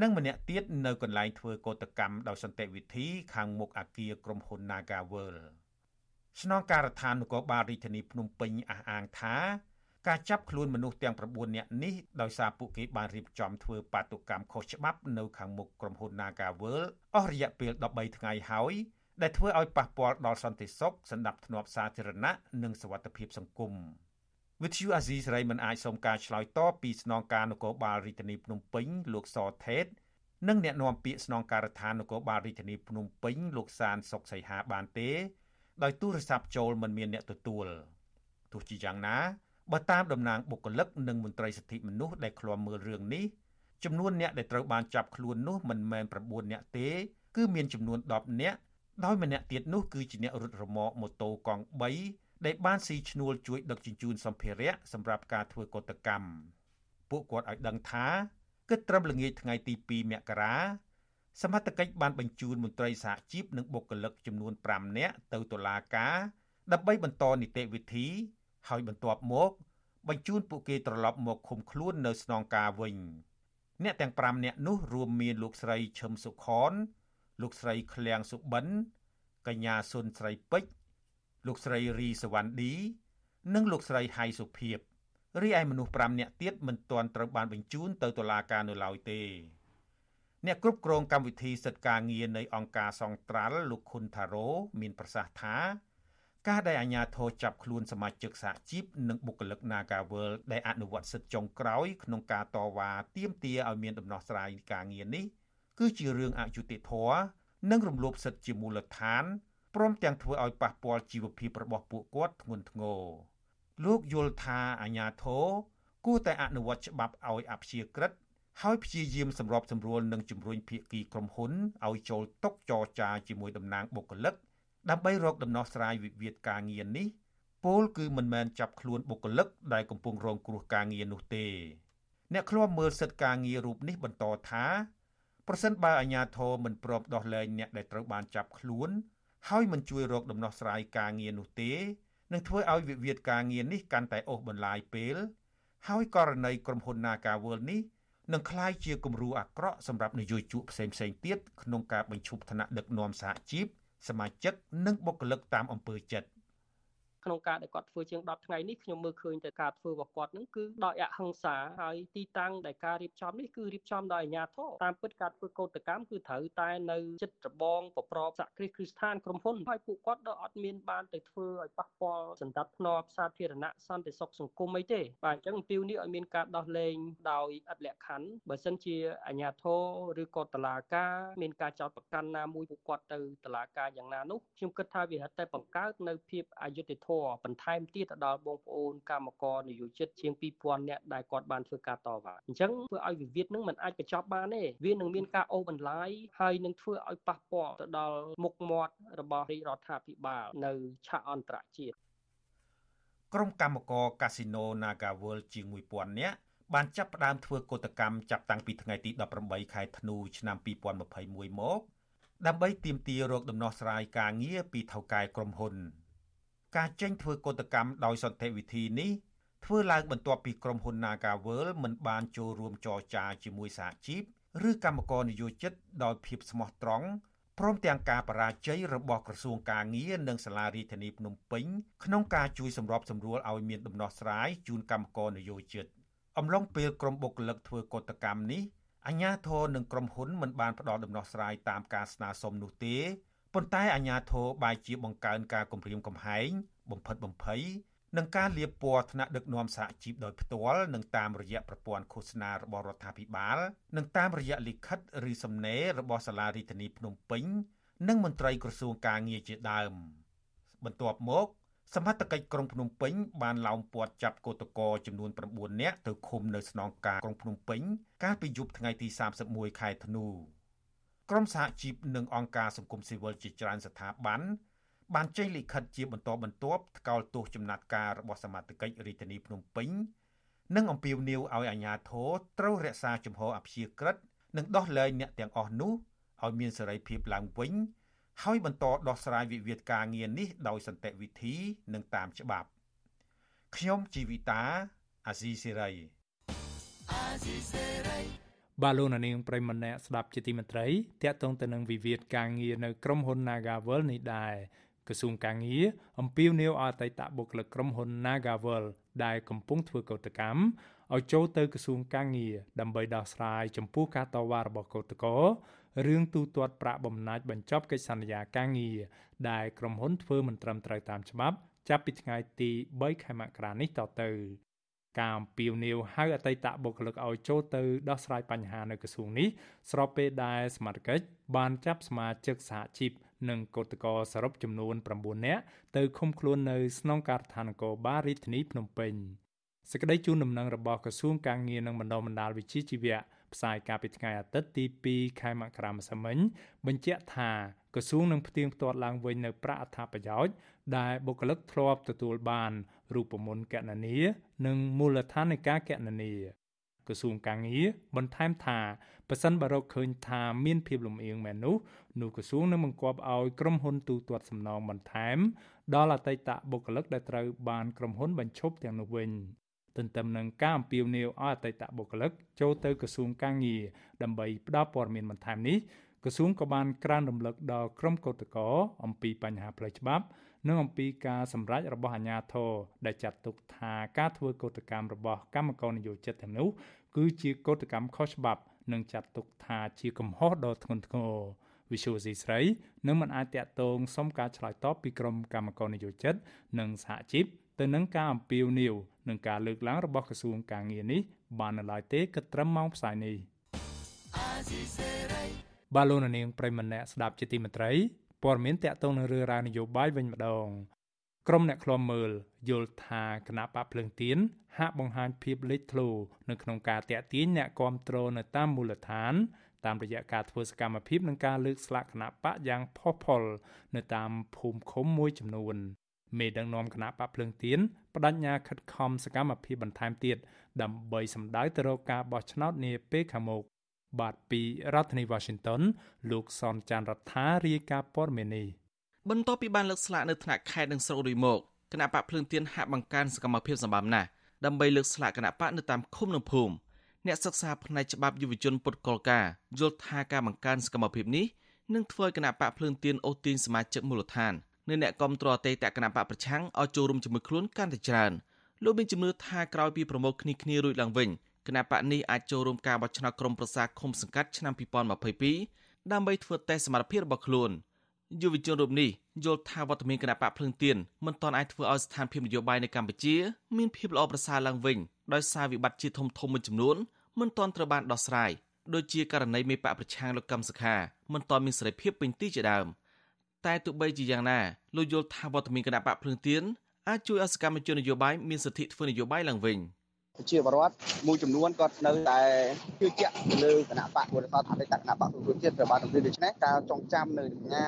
និងម្នាក់ទៀតនៅកន្លែងធ្វើកោតកម្មដោយសន្តិវិធីខាងមុខអគារក្រុមហ៊ុន Nagaworld ស្នងការដ្ឋាននគរបាលរាជធានីភ្នំពេញអះអាងថាការចាប់ខ្លួនមនុស្សទាំង9នាក់នេះដោយសារពួកគេបានរៀបចំធ្វើបាតុកម្មខុសច្បាប់នៅខាងមុខក្រុមហ៊ុន Nagaworld អស់រយៈពេល13ថ្ងៃហើយ ដែលធ្វើឲ្យប៉ះពាល់ដល់សន្តិសុខសណ្ដាប់ធ្នាប់សាធារណៈនិងសวัสดิភាពសង្គមវិទ្យុអាស៊ីសេរីមិនអាចសូមការឆ្លើយតបពីស្នងការនគរបាលរាជធានីភ្នំពេញលោកសថេតនិងអ្នកនាំពាក្យស្នងការដ្ឋាននគរបាលរាជធានីភ្នំពេញលោកសានសុកសីហាបានទេដោយទូរស័ព្ទចូលមិនមានអ្នកទទួលទោះជាយ៉ាងណាបើតាមតំណាងបុគ្គលិកនិងមន្ត្រីសិទ្ធិមនុស្សដែលឃ្លាំមើលរឿងនេះចំនួនអ្នកដែលត្រូវបានចាប់ខ្លួននោះមិនមែន9អ្នកទេគឺមានចំនួន10អ្នក ដោយម្នាក់ទៀតនោះគឺជាអ្នករត់រមាក់ម៉ូតូកង់3ដែលបានស៊ីឈ្នួលជួយដឹកជញ្ជូនសម្ភារៈសម្រាប់ការធ្វើកតកម្មពួកគាត់ឲ្យដឹងថាគិតត្រឹមល្ងាចថ្ងៃទី2មករាសមត្ថកិច្ចបានបញ្ជូនមន្ត្រីសហជីពនិងបុគ្គលិកចំនួន5នាក់ទៅតុលាការដើម្បីបន្តនីតិវិធី ហើយបន្ទាប់មក បញ្ជូនពួកគេត្រឡប់មកឃុំខ្លួននៅស្នងការវិញ អ្នកទាំង5នាក់នោះរួមមានលោកស្រីឈឹមសុខន លោកស្រីឃ្លាំងសុបិនកញ្ញាសុនស្រីពេជ្រលោកស្រីរីសវណ្ណឌីនិងលោកស្រីហៃសុភីបរីឯមនុស្ស5នាក់ទៀតមិនទាន់ត្រូវបានបញ្ជូនទៅតុលាការនៅឡើយទេអ្នកគ្រប់គ្រងកម្មវិធីសិទ្ធិការងារនៃអង្គការសង្ត្រាល់លោកខុនថារ៉ូមានប្រសាសន៍ថាការដែលអាជ្ញាធរចាប់ខ្លួនសមាជិកសហជីពនិងបុគ្គលិក Nagawal ដែលអនុវត្តសិទ្ធិចុងក្រោយក្នុងការតវ៉ាទាមទារឲ្យមានដំណោះស្រាយការងារនេះ គឺជារឿងអយុត្តិធម៌និងរំលោភសិទ្ធិជាមូលដ្ឋានព្រមទាំងធ្វើឲ្យប៉ះពាល់ជីវភាពរបស់ពួកគាត់ធ្ងន់ធ្ងរលោកយល់ថាអាញាធរគួរតែអនុវត្តច្បាប់ឲ្យអព្យាក្រឹតហើយព្យាយាមសម្របសម្រួលនិងជំរុញភាគីក្រុមហ៊ុនឲ្យចូលតុចរចាជាមួយតំណាងបុគ្គលិកដើម្បីរកដំណោះស្រាយវិវាទការងារនេះពលគឺមិនមែនចាប់ខ្លួនបុគ្គលិកដែលកំពុងរងគ្រោះការងារនោះទេ អ្នកឃ្លាំមើលសិទ្ធិការងាររូបនេះបន្តថា ប្រសិនបើអាជ្ញាធរមិនព្រមដោះលែងអ្នកដែលត្រូវបានចាប់ខ្លួនហើយមិនជួយរកដំណោះស្រាយការងារនោះទេនឹងធ្វើឲ្យវិវាទការងារនេះកាន់តែអូសបន្លាយពេលហើយករណីក្រុមហ៊ុន Nagawal នេះនឹងក្លាយជាគំរូអាក្រក់សម្រាប់នយោជកផ្សេងៗទៀតក្នុងការបញ្ឈប់ឋានៈដឹកនាំសហជីពសមាជិកនិងបុគ្គលិកតាមអំពើចិត្ត ក្នុងការដែលគាត់ធ្វើជាង10ថ្ងៃនេះខ្ញុំមើលឃើញតែការធ្វើរបស់គាត់នឹងគឺដោយអហិង្សាហើយទីតាំងដែលការរៀបចំនេះគឺរៀបចំដោយអាជ្ញាធរតាមពិតការធ្វើកោតកម្មគឺត្រូវតែនៅចិត្តរបងប្រប្របសហគ្រាសគ្រឹះស្ថានក្រុមហ៊ុនហើយពួកគាត់ដល់អត់មានបានទៅធ្វើឲ្យប៉ះពាល់សន្តិភាពសាធារណៈសន្តិសុខសង្គមអីទេបាទអញ្ចឹងអំពីវនេះឲ្យមានការដោះលែងដោយឥតលក្ខខណ្ឌបើសិនជាអាជ្ញាធរឬក៏តឡាការមានការចោទប្រកាន់ណាមួយពួកគាត់ទៅតឡាការយ៉ាងណានោះខ្ញុំគិតថាវាហិតតែបង្កើតនៅភាពអយុត្តិធម៌បន្ថែមទៀតទៅដល់បងប្អូនកម្មករនយោជិតជាង2000នាក់ដែលគាត់បានធ្វើការតវ៉ាអញ្ចឹងធ្វើឲ្យវិវាទនឹងមិនអាចបញ្ចប់បានទេវានឹងមានការអូសបន្លាយហើយនឹងធ្វើឲ្យប៉ះពាល់ទៅដល់មុខមាត់របស់រាជរដ្ឋាភិបាលនៅឆាកអន្តរជាតិក្រុមកម្មករកាស៊ីណូ Naga World ជាង1000នាក់បានចាប់ផ្ដើមធ្វើកោតកម្មចាប់តាំងពីថ្ងៃទី18ខែធ្នូឆ្នាំ2021មកដើម្បីទាមទាររកដំណោះស្រាយការងារពីថៅកែក្រុមហ៊ុន ការចេញធ្វើកោតកម្មដោយសន្តិវិធីនេះធ្វើឡើងបន្ទាប់ពីក្រុមហ៊ុន Nagavel មិនបានចូលរួមចរចាជាមួយសហជីពឬកម្មករនយោជិតដោយភាពស្មោះត្រង់ព្រមទាំងការបរាជ័យរបស់ក្រសួងការងារនិងសាលារដ្ឋាភិបាលភ្នំពេញក្នុងការជួយសម្របសម្រួលឲ្យមានដំណោះស្រាយជូនកម្មករនយោជិតអំឡុងពេលក្រុមបុគ្គលិកធ្វើកោតកម្មនេះអាជ្ញាធរនិងក្រុមហ៊ុនមិនបានផ្ដល់ដំណោះស្រាយតាមការស្នើសុំនោះទេ ប៉ុន្តែអាជ្ញាធរបែរជាបង្កើនការគំរាមកំហែង បំផិតបំភ័យនិងការលាបពណ៌ថ្នាក់ដឹកនាំសហជីពដោយផ្ទាល់និងតាមរយៈប្រព័ន្ធឃោសនារបស់រដ្ឋាភិបាល និងតាមរយៈលិខិតឬសំណេររបស់សាលារដ្ឋាភិបាលភ្នំពេញ និងមន្ត្រីក្រសួងការងារជាដើម បន្ទាប់មកសមត្ថកិច្ចក្រុងភ្នំពេញបានឡោមព័ទ្ធចាប់កោតក្រចំនួន9នាក់ទៅឃុំនៅស្នងការក្រុងភ្នំពេញកាលពីយប់ថ្ងៃទី31ខែធ្នូ ក្រមសហជីពនិងអង្គការសង្គមស៊ីវិលជាច្រើនស្ថាប័នបានចេញលិខិតជាបន្តបន្ទាប់ថ្កោលទោសចំណាត់ការរបស់សមាជិករាជធានីភ្នំពេញនិងអំពាវនាវឲ្យអាជ្ញាធរត្រូវរក្សាជំហរអព្យាក្រឹតនិងដោះលែងអ្នកទាំងអស់នោះឲ្យមានសេរីភាពឡើងវិញហើយបន្តដោះស្រាយវិវាទការងារនេះដោយសន្តិវិធីនិងតាមច្បាប់ខ្ញុំជីវិតាអាស៊ីសេរីអាស៊ីសេរី បាទលោកនាងប្រិមម្នាក់ស្ដាប់ជាទីមេត្រីតាក់ទងទៅនឹងវិវាទការងារនៅក្រុមហ៊ុន Nagavel នេះដែរក្រសួងការងារអំពាវនាវឲ្យអតីតបុគ្គលិកក្រុមហ៊ុន Nagavel ដែលកំពុងធ្វើកោតកម្មឲ្យចូលទៅក្រសួងការងារដើម្បីដោះស្រាយចំពោះការតវ៉ារបស់កោតក្ររឿងទូទាត់ប្រាក់បំណាច់បញ្ចប់កិច្ចសន្យាការងារដែលក្រុមហ៊ុនធ្វើមិនត្រឹមត្រូវតាមច្បាប់ ចាប់ពីថ្ងៃទី3ខែមករានេះតទៅ ការអំពាវនាវហៅអតីតបុគ្គលិកឲ្យចូលទៅដោះស្រាយបញ្ហានៅក្រសួងនេះស្របពេលដែលសមាជិកបានចាប់សមាជិកសហជីពនិងកោតក្រសរុបចំនួន9នាក់ទៅឃុំខ្លួននៅស្នងការដ្ឋាននគរបាលរាជធានីភ្នំពេញសេចក្តីជូនដំណឹងរបស់ក្រសួងការងារនិងបណ្ដុំបណ្ដាលវិជ្ជាជីវៈផ្សាយកាលពីថ្ងៃអាទិត្យទី2ខែមករាម្សិលមិញបញ្ជាក់ថា ក្រសួងនឹងផ្ទៀងផ្ទាត់ឡើងវិញនៅប្រាក់អត្ថប្រយោជន៍ដែលបុគ្គលិកធ្លាប់ទទួលបានរូបមន្តកណនីនិងមូលដ្ឋាននៃការកណនីក្រសួងកាងារបន្ថែមថាប៉ះសិនបើរកឃើញថាមានភាពលំអៀងមែននោះនោះក្រសួងនឹងបង្គាប់ឲ្យក្រុមហ៊ុនទូទាត់សំណងបន្ថែម ដល់អតីតបុគ្គលិកដែលត្រូវបានក្រុមហ៊ុនបញ្ឈប់ទាំងនោះវិញទន្ទឹមនឹងការអំពាវនាវឲ្យអតីតបុគ្គលិកចូលទៅក្រសួងកាងារដើម្បីផ្ដល់ព័ត៌មានបន្ថែមនេះ ក្រសួងក៏បានក្រានរំលឹកដល់ក្រុមកោតក្រអំពីបញ្ហាផ្លូវច្បាប់ និងអំពីការសម្រេចរបស់អាជ្ញាធរដែលចាត់ទុកថាការធ្វើកោតកម្មរបស់កម្មករនយោជិតទាំងនោះគឺជាកោតកម្មខុសច្បាប់និងចាត់ទុកថាជាកំហុសដ៏ធ្ងន់ធ្ងរវិសុវស៊ីស្រីនឹងមិនអាចតាក់ទងសុំការឆ្លើយតបពីក្រុមកម្មករនយោជិត និងសហជីពទៅនឹងការអំពាវនាវនិងការលើកឡើងរបស់ក្រសួងការងារនេះបាននៅឡើយទេគិតត្រឹមម៉ោងផ្សាយនេះ បាឡូណានាងប្រិមម្នាក់ស្ដាប់ជាទីមេត្រីព័ត៌មានតកតងនឹងរឿងរ៉ាវនយោបាយវិញម្ដងក្រុមអ្នកឃ្លាំមើលយល់ថាគណៈបកភ្លើងទៀនហាក់បង្ហាញភាពលេចធ្លោនៅក្នុងការតាក់ទាញអ្នកគាំទ្រនៅតាមមូលដ្ឋាន តាមរយៈការធ្វើសកម្មភាពនិងការលើកស្លាកគណៈបកយ៉ាងផុសផុលនៅតាមភូមិឃុំមួយចំនួនមេដឹកនាំគណៈបកភ្លើងទៀនបដិញ្ញាខិតខំសកម្មភាពបន្ថែមទៀតដើម្បីសម្ដៅទៅរកការបោះឆ្នោតនាពេលខាងមុខ បាទពីរដ្ឋធានី Washington លោកសនចាន់រដ្ឋារាយការណ៍ព័ត៌មាននេះបន្ទាប់ពីបានលើកស្លាកនៅថ្នាក់ខេត្តនិងស្រុករួចមកគណៈបកភ្លើងទៀនហាក់បង្កើនសកម្មភាពសម្បំណាស់ដើម្បីលើកស្លាកគណៈបកនៅតាមឃុំនិងភូមិអ្នកសិក្សាផ្នែកច្បាប់យុវជនពុតកលការយល់ថាការបង្កើនសកម្មភាពនេះនឹងធ្វើឲ្យគណៈបកភ្លើងទៀនអូសទាញសមាជិកមូលដ្ឋាននិងអ្នកគាំទ្រអតីតគណៈបកប្រឆាំងឲ្យចូលរួមជាមួយខ្លួនកាន់តែច្រើនលោកមានជំនឿថាក្រោយពីប្រមូលគ្នាគ្នារួចឡើងវិញ គណៈបកនេះអាចចូលរួមការបោះឆ្នោតក្រុមប្រឹក្សាឃុំសង្កាត់ឆ្នាំ2022ដើម្បីធ្វើតេស្តសមត្ថភាពរបស់ខ្លួនយុវជនរូបនេះយល់ថាវត្តមានគណៈបកភ្លើងទៀនមិនទាន់អាចធ្វើឲ្យស្ថានភាពនយោបាយនៅកម្ពុជាមានភាពល្អប្រសើរឡើងវិញដោយសារវិបត្តិជាធំធំមួយចំនួនមិនទាន់ត្រូវបានដោះស្រាយដូចជាករណីមេបកប្រឆាំងលោកកឹមសុខាមិនទាន់មានសេរីភាពពេញទីជាដើមតែទោះបីជាយ៉ាងណាលោកយល់ថាវត្តមានគណៈបកភ្លើងទៀនអាចជួយឲ្យសកម្មជននយោបាយមានសិទ្ធិធ្វើនយោបាយឡើងវិញ។ ប្រជាពលរដ្ឋមួយចំនួនគាត់នៅតែជឿជាក់លើគណៈបកពលរដ្ឋអតីតគណៈបកប្រជាជាតិត្រូវបានតម្រៀបដូច្នេះការចងចាំនៅសញ្ញា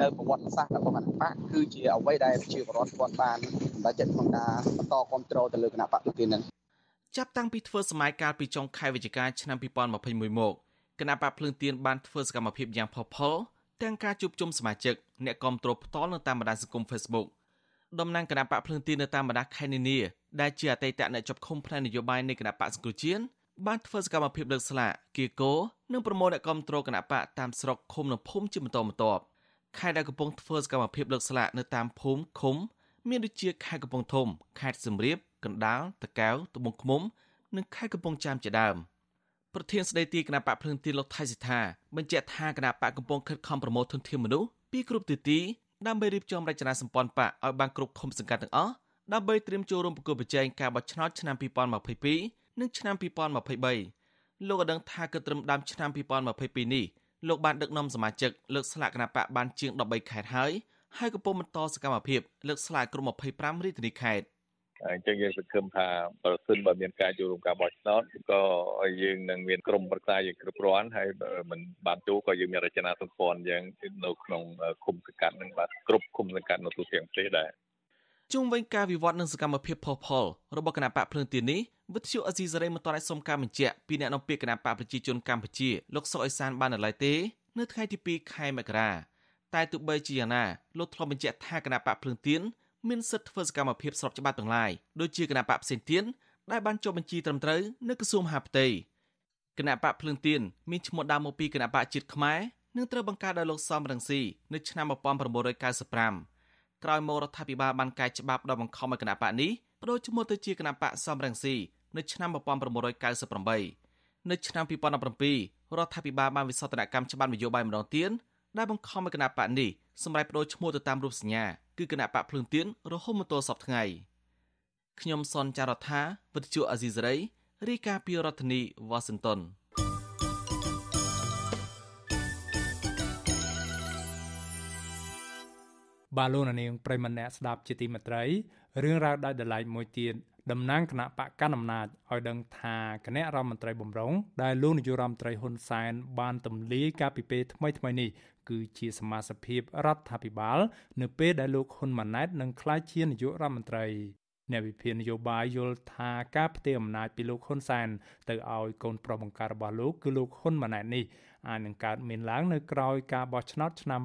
នៅប្រវត្តិសាស្ត្ររបស់គណៈបកគឺជាអ្វីដែលប្រជាពលរដ្ឋគាត់បានសម្រេចចិត្តក្នុងការបន្តគ្រប់គ្រងទៅលើគណៈបកប្រជានេះចាប់តាំងពីធ្វើសម័យកាលពីចុងខែវិច្ឆិកាឆ្នាំ2021មកគណៈបកភ្លើងទៀនបានធ្វើសកម្មភាពយ៉ាងផុសផុលទាំងការជួបជុំសមាជិកអ្នកគាំទ្រផ្ទាល់នៅតាមបណ្ដាញសង្គម Facebook តំណាងគណៈបកភ្លើងទីនៅតាមបណ្ដាខេត្តនានាដែលជាអតីតអ្នកជាប់ឃុំផ្នែកនយោបាយនៃគណៈបកសង្គ្រោះជាតិបានធ្វើសកម្មភាពលើកស្លាកគៀកោនិងប្រមូលអ្នកគាំទ្រគណៈបកតាមស្រុកឃុំនិងភូមិជាបន្តបន្ទាប់ខេត្តដែលកំពុងធ្វើសកម្មភាពលើកស្លាកនៅតាមភូមិឃុំ មានដូចជាខេត្តកំពង់ធំខេត្តសៀមរាបកណ្ដាលតាកែវត្បូងឃ្មុំ និងខេត្តកំពង់ចាមជាដើមប្រធានស្ដីទីគណៈបកភ្លើងទីលោកថៃសិដ្ឋាបញ្ជាក់ថាគណៈបកកំពុងខិតខំប្រមូលធនធានមនុស្សពីគ្រប់ទិសទី ដើម្បីរៀបចំរចនាសម្ព័ន្ធបកឲ្យបានគ្រប់ឃុំសង្កាត់ទាំងអស់ដើម្បីត្រៀមចូលរួមប្រគល់ប្រជែងការបោះឆ្នោតឆ្នាំ2022និងឆ្នាំ2023លោកក៏ដឹងថាគិតត្រឹមដើមឆ្នាំ2022នេះលោកបានដឹកនាំសមាជិកលើកស្លាកគណៈបកបានជាង13ខេត្តហើយហើយកំពុងបន្តសកម្មភាពលើកស្លាកក្រុម25រាជធានីខេត្ត អញ្ចឹងយើងសង្ឃឹមថាប្រសិនបើមានការចូលរួមការបោះឆ្នោតក៏យើងនឹងមានក្រុមប្រឹក្សាយើងគ្រប់គ្រាន់ហើយមិនបានចូលក៏យើងមានរចនាសម្ព័ន្ធយ៉ាងនៅក្នុងគុំសង្កាត់នឹងបាទគ្រប់គុំសង្កាត់នៅទូទាំងប្រទេសដែរជុំវិញការវិវត្តនិងសកម្មភាពផុសផុលរបស់គណៈបកភ្លើងទៀននេះវិទ្យុអេស៊ីសរ៉េមិនទាន់អាចសុំការបញ្ជាក់ពីអ្នកនាំពាក្យគណៈបកប្រជាជនកម្ពុជាលោកសុកអេសានបាននៅឡើយទេនៅថ្ងៃទី2ខែមករាតែទោះបីជាយ៉ាងណាលោកធ្លាប់បញ្ជាក់ថាគណៈបកភ្លើងទៀន មានសិទ្ធិធ្វើសកម្មភាពស្របច្បាប់ទាំងឡាយដូចជាគណៈបកផ្សេងទៀតដែលបានចុះបញ្ជីត្រឹមត្រូវនៅក្រសួងមហាផ្ទៃគណៈបកភ្លើងទៀនមានឈ្មោះដើមមកពីគណៈបកជាតិខ្មែរនិងត្រូវបង្កើតដោយលោកសំរងស៊ីនៅឆ្នាំ1995ក្រោយមករដ្ឋាភិបាលបានកែច្បាប់ដល់បង្ខំឲ្យគណៈបកនេះបដូរឈ្មោះទៅជាគណៈបកសំរងស៊ីនៅឆ្នាំ1998នៅឆ្នាំ2017រដ្ឋាភិបាលបានវិសោធនកម្មច្បាប់នយោបាយម្ដងទៀតដែលបង្ខំឲ្យគណៈបកនេះសម្រេចបដូរឈ្មោះទៅតាមរូបសញ្ញា គឺគណៈបកភ្លើងទៀនរហូតមកទល់សពថ្ងៃខ្ញុំសនចាររថាវិទ្យុអាស៊ីសេរីរាយការណ៍ពីរដ្ឋធានីវ៉ាស៊ីនតោនបាឡូណានាងប្រិមម្នាក់ស្ដាប់ជាទីមេត្រីរឿងរ៉ាវដាច់ដライមួយទៀតតំណាងគណៈបកកណ្ដាលអំណាចឲ្យដឹងថាគណៈរដ្ឋមន្ត្រីបំរុងដែលលោកនាយករដ្ឋមន្ត្រីហ៊ុនសែនបានទម្លាយកាលពីពេលថ្មីថ្មីនេះ គឺជាសមាជិកភាពរដ្ឋាភិបាល នៅពេលដែលលោកហ៊ុនម៉ាណែតនឹងក្លាយជានាយករដ្ឋមន្ត្រីអ្នកវិភាគនយោបាយយល់ថាការផ្ទេរអំណាចពីលោកហ៊ុនសែនទៅឲ្យកូនប្រុសបង្ការរបស់លោកគឺលោកហ៊ុនម៉ាណែតនេះអាចនឹងកើតមានឡើងនៅក្រោយការបោះឆ្នោតឆ្នាំ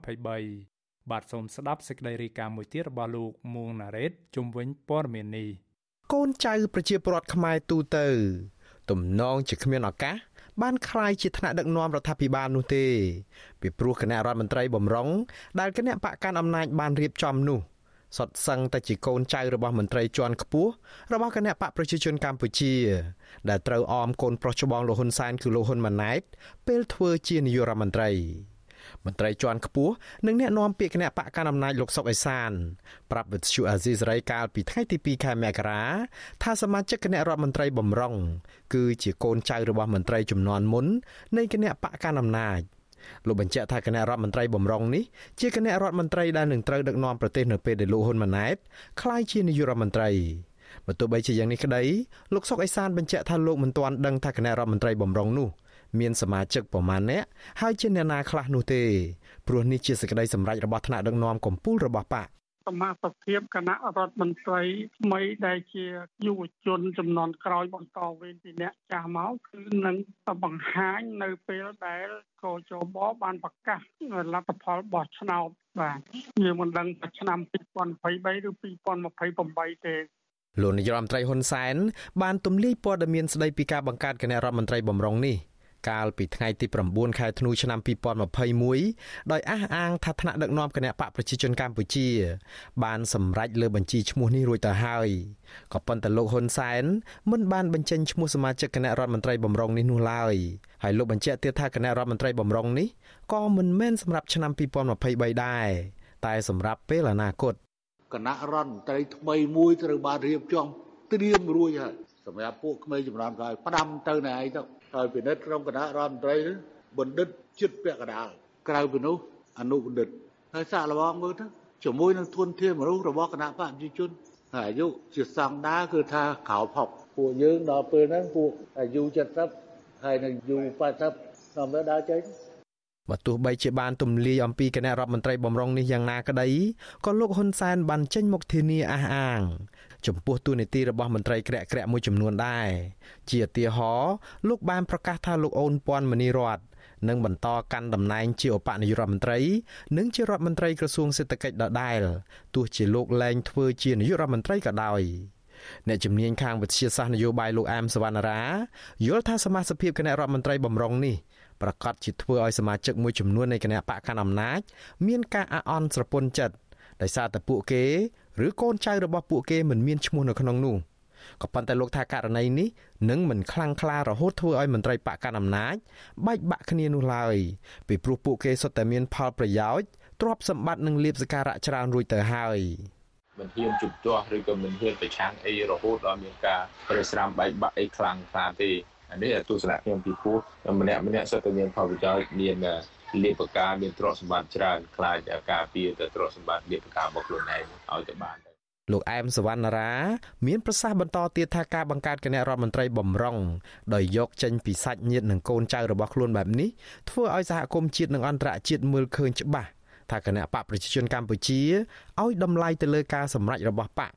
2023បាទសូមស្ដាប់សេចក្តីរាយការណ៍មួយទៀតរបស់លោកមួងណារ៉េតជុំវិញព័ត៌មាននេះកូនចៅប្រជាពលរដ្ឋខ្មែរទូទៅ ទំនងជាគ្មានឱកាស បានคล้ายជាថ្នាក់ដឹកនាំរដ្ឋាភិបាលនោះទេពីព្រោះគណៈរដ្ឋមន្ត្រីបំរុងដែលគណៈបកកាន់អំណាចបានរៀបចំនោះសុទ្ធសឹងតែជាកូនចៅរបស់មន្ត្រីជាន់ខ្ពស់របស់គណៈបកប្រជាជនកម្ពុជា ដែលត្រូវអមកូនប្រុសច្បងលោកហ៊ុនសែនគឺលោកហ៊ុនម៉ាណែតពេលធ្វើជានាយករដ្ឋមន្ត្រី មន្ត្រីជាន់ខ្ពស់និងអ្នកនាំពាក្យគណៈបកកណ្ដាលអំណាចលោកសុកអេសានប្រាប់វិទ្យុអាស៊ីសេរីកាលពីថ្ងៃទី2ខែមករាថាសមាជិកគណៈរដ្ឋមន្ត្រីបំរុងគឺជាកូនចៅរបស់មន្ត្រីជំនាន់មុននៃគណៈបកកណ្ដាលអំណាចលោកបញ្ជាក់ថាគណៈរដ្ឋមន្ត្រីបំរុងនេះជាគណៈរដ្ឋមន្ត្រីដែលនឹងត្រូវដឹកនាំប្រទេសនៅពេលដែលលោកហ៊ុនម៉ាណែតក្លាយជានាយករដ្ឋមន្ត្រីបើទោះបីជាយ៉ាងនេះក្តីលោកសុកអេសានបញ្ជាក់ថាលោកមិនទាន់ដឹងថាគណៈរដ្ឋមន្ត្រីបំរុងនោះ មានសមាជិកប្រមាណអ្នកហើយជាអ្នកណាខ្លះនោះទេព្រោះនេះជាសេចក្តីសម្រេចរបស់ថ្នាក់ដឹកនាំកម្ពុជារបស់បកសមាជិកភាពគណៈរដ្ឋមន្ត្រីថ្មីដែលជាយុវជនចំនួនក្រោយបន្តវេនពីអ្នកចាស់មកគឺនឹងបង្ហាញនៅពេលដែលកោជបបានប្រកាសលទ្ធផលបោះឆ្នោតបាទយើងមិនដឹងថាឆ្នាំ2023ឬ2028ទេលោកនាយរដ្ឋមន្ត្រីហ៊ុនសែនបានទម្លាយព័ត៌មានស្ដីពីការបង្កើតគណៈរដ្ឋមន្ត្រីបំរុងនេះ កាលពីថ្ងៃទី9ខែធ្នូឆ្នាំ2021ដោយអះអាងថាថ្នាក់ដឹកនាំគណៈបកប្រជាជនកម្ពុជា បានសម្រេចលើបញ្ជីឈ្មោះនេះរួចទៅហើយក៏ប៉ុន្តែលោកហ៊ុនសែនមិនបានបញ្ចេញឈ្មោះសមាជិកគណៈរដ្ឋមន្ត្រីបំរុងនេះនោះឡើយហើយលោកបញ្ជាក់ទៀតថាគណៈរដ្ឋមន្ត្រីបំរុងនេះក៏មិនមែនសម្រាប់ឆ្នាំ2023ដែរតែសម្រាប់ពេលអនាគតគណៈរដ្ឋមន្ត្រីថ្មីមួយត្រូវបានរៀបចំត្រៀមរួចហើយសម្រាប់ពួកក្មេងចំនួនក្រោយផ្ដាំទៅណែឯងទៅ ហើយពិនិត្យក្នុងគណៈរដ្ឋមន្ត្រីបណ្ឌិតចិត្តពាក់កណ្ដាលក្រៅពីនោះអនុបណ្ឌិតហើយសាកល្បងមើលទៅជាមួយនឹងធនធានមនុស្សរបស់គណៈបកប្រជាជនហើយអាយុជាស្តង់ដារគឺថាក្រៅផុកពួកយើងដល់ពេលហ្នឹងពួកអាយុ70ហើយនឹងអាយុ80តាមទៅដើរចេញបើទោះបីជាបានទម្លាយអំពីគណៈរដ្ឋមន្ត្រីបំរុងនេះយ៉ាងណាក្តីក៏លោកហ៊ុនសែនបានចេញមុខធានាអះអាង ចំពោះទូនីតិរបស់មន្ត្រីក្រាក់ក្រាក់មួយចំនួនដែរជាឧទាហរណ៍លោកបានប្រកាសថាលោកអូនពាន់មនីរតនឹងបន្តកាន់តំណែងជាឧបនាយករដ្ឋមន្ត្រីនិងជារដ្ឋមន្ត្រីក្រសួងសេដ្ឋកិច្ចដដែលទោះជាលោកលែងធ្វើជានាយករដ្ឋមន្ត្រីក៏ដោយអ្នកជំនាញខាងវិទ្យាសាស្ត្រនយោបាយលោកអែមសវណ្ណារាយល់ថាសមាជិកភាពគណៈរដ្ឋមន្ត្រីបំរុងនេះប្រកាសជាធ្វើឲ្យសមាជិកមួយចំនួននៃគណៈបកកណ្ដាលអំណាចមានការអអន់ស្រពន់ចិត្តដោយសារតែពួកគេ ឬកូនចៅរបស់ពួកគេមិនមានឈ្មោះនៅក្នុងនោះក៏ប៉ុន្តែលោកថាករណីនេះនឹងមិនខ្លាំងក្លារហូតធ្វើឲ្យមន្ត្រីបកកណ្ដាលអំណាចបែកបាក់គ្នានោះឡើយពីព្រោះពួកគេសុទ្ធតែមានផលប្រយោជន៍ទ្រព្យសម្បត្តិនិងលៀបសការៈច្រើនរួចទៅហើយមិនហ៊ានជំទាស់ឬក៏មិនហ៊ានប្រឆាំងអីរហូតដល់មានការប្រេះស្រាំបែកបាក់អីខ្លាំងខ្លាទេអានេះទស្សនៈខ្ញុំពីព្រោះម្នាក់ម្នាក់សុទ្ធតែមានផលប្រយោជន៍មាន លៀបការមានទ្រព្យសម្បត្តិច្រើនខ្លាចការពារទៅទ្រព្យសម្បត្តិលៀបការរបស់ខ្លួនឯងឲ្យទៅបានលោកអែមសវណ្ណារា មានប្រសាសន៍បន្តទៀតថាការបង្កើតគណៈរដ្ឋមន្ត្រីបំរុងដោយយកចេញពីសាច់ញាតិនិងកូនចៅរបស់ខ្លួនបែបនេះធ្វើឲ្យសហគមន៍ជាតិនិងអន្តរជាតិមើលឃើញច្បាស់ថាគណៈបកប្រជាជនកម្ពុជាឲ្យតម្លៃទៅលើការសម្រេចរបស់បក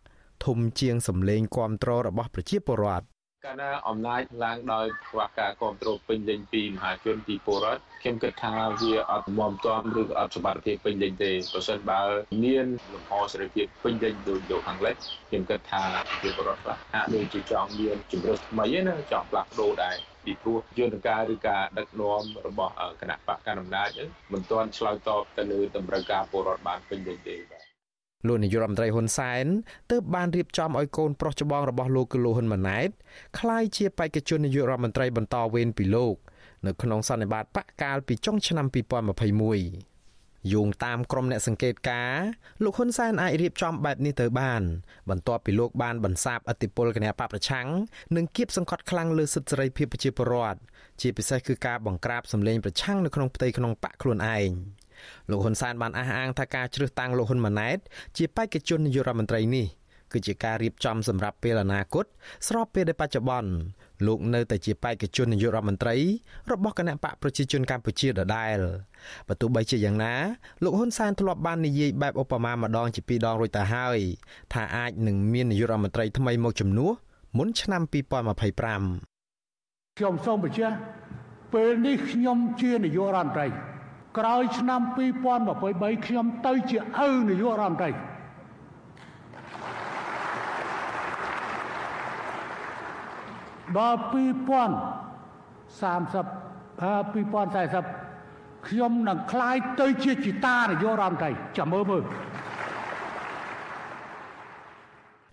ធំជាងសម្លេងគាំទ្ររបស់ប្រជាពលរដ្ឋ កាលណាអំណាចឡើងដោយខ្វះការគ្រប់គ្រងពេញលេញពីមហាជនពីពលរដ្ឋខ្ញុំគិតថាវាអត់មមតំឬក៏អត់សមត្ថភាពពេញលេញទេប្រសិនបើមានលំហសេរីភាពពេញលេញដូចលោកខាងលិចខ្ញុំគិតថាជាពលរដ្ឋខ្លះហាក់ដូចជាចង់មានជំរឿនថ្មីឯណាចង់ផ្លាស់ប្ដូរដែរពីព្រោះយន្តការឬការដឹកនាំរបស់គណៈបកកណ្ដាលអំណាចមិនទាន់ឆ្លើយតបទៅលើតម្រូវការពលរដ្ឋបានពេញលេញទេបាទ លោកនាយករដ្ឋមន្ត្រីហ៊ុនសែនទើបបានរៀបចំឲ្យកូនប្រុសច្បងរបស់លោកគឺលោកហ៊ុនម៉ាណែតក្លាយជាបេក្ខជននាយករដ្ឋមន្ត្រីបន្តវេនពីលោកនៅក្នុងសន្និបាតបកកាលពីចុងឆ្នាំ2021យោងតាមក្រុមអ្នកសង្កេតការលោកហ៊ុនសែនអាចរៀបចំបែបនេះទៅបាន បន្ទាប់ពីលោកបានបន្សាបអធិបុលគណៈបកប្រឆាំងនិងគៀបសង្កត់ខ្លាំងលើសិទ្ធិសេរីភាពប្រជាពលរដ្ឋជាពិសេសគឺការបង្ក្រាបសម្លេងប្រឆាំងនៅក្នុងផ្ទៃក្នុងបកខ្លួនឯង។ លោកហ៊ុនសែនបានអះអាងថាការជ្រើសតាំងលោកហ៊ុនម៉ាណែតជាបេក្ខជននាយករដ្ឋមន្ត្រីនេះគឺជាការរៀបចំសម្រាប់ពេលអនាគតស្របពេលដែលបច្ចុប្បន្នលោកនៅតែជាបេក្ខជននាយករដ្ឋមន្ត្រីរបស់គណៈបកប្រជាជនកម្ពុជាដដែលបើទោះបីជាយ៉ាងណាលោកហ៊ុនសែនធ្លាប់បាននិយាយបែបឧបមាម្ដងជាពីរដងរួចទៅហើយថាអាចនឹងមាននាយករដ្ឋមន្ត្រីថ្មីមកជំនួសមុនឆ្នាំ2025ខ្ញុំសូមបញ្ជាក់ពេលនេះខ្ញុំជានាយករដ្ឋមន្ត្រី ក្រោយឆ្នាំ2023ខ្ញុំទៅជាឪនាយករដ្ឋមន្ត្រីដល់2030 2040ខ្ញុំនឹងคล้ายទៅជាជីតានាយករដ្ឋមន្ត្រីចាំមើលមើល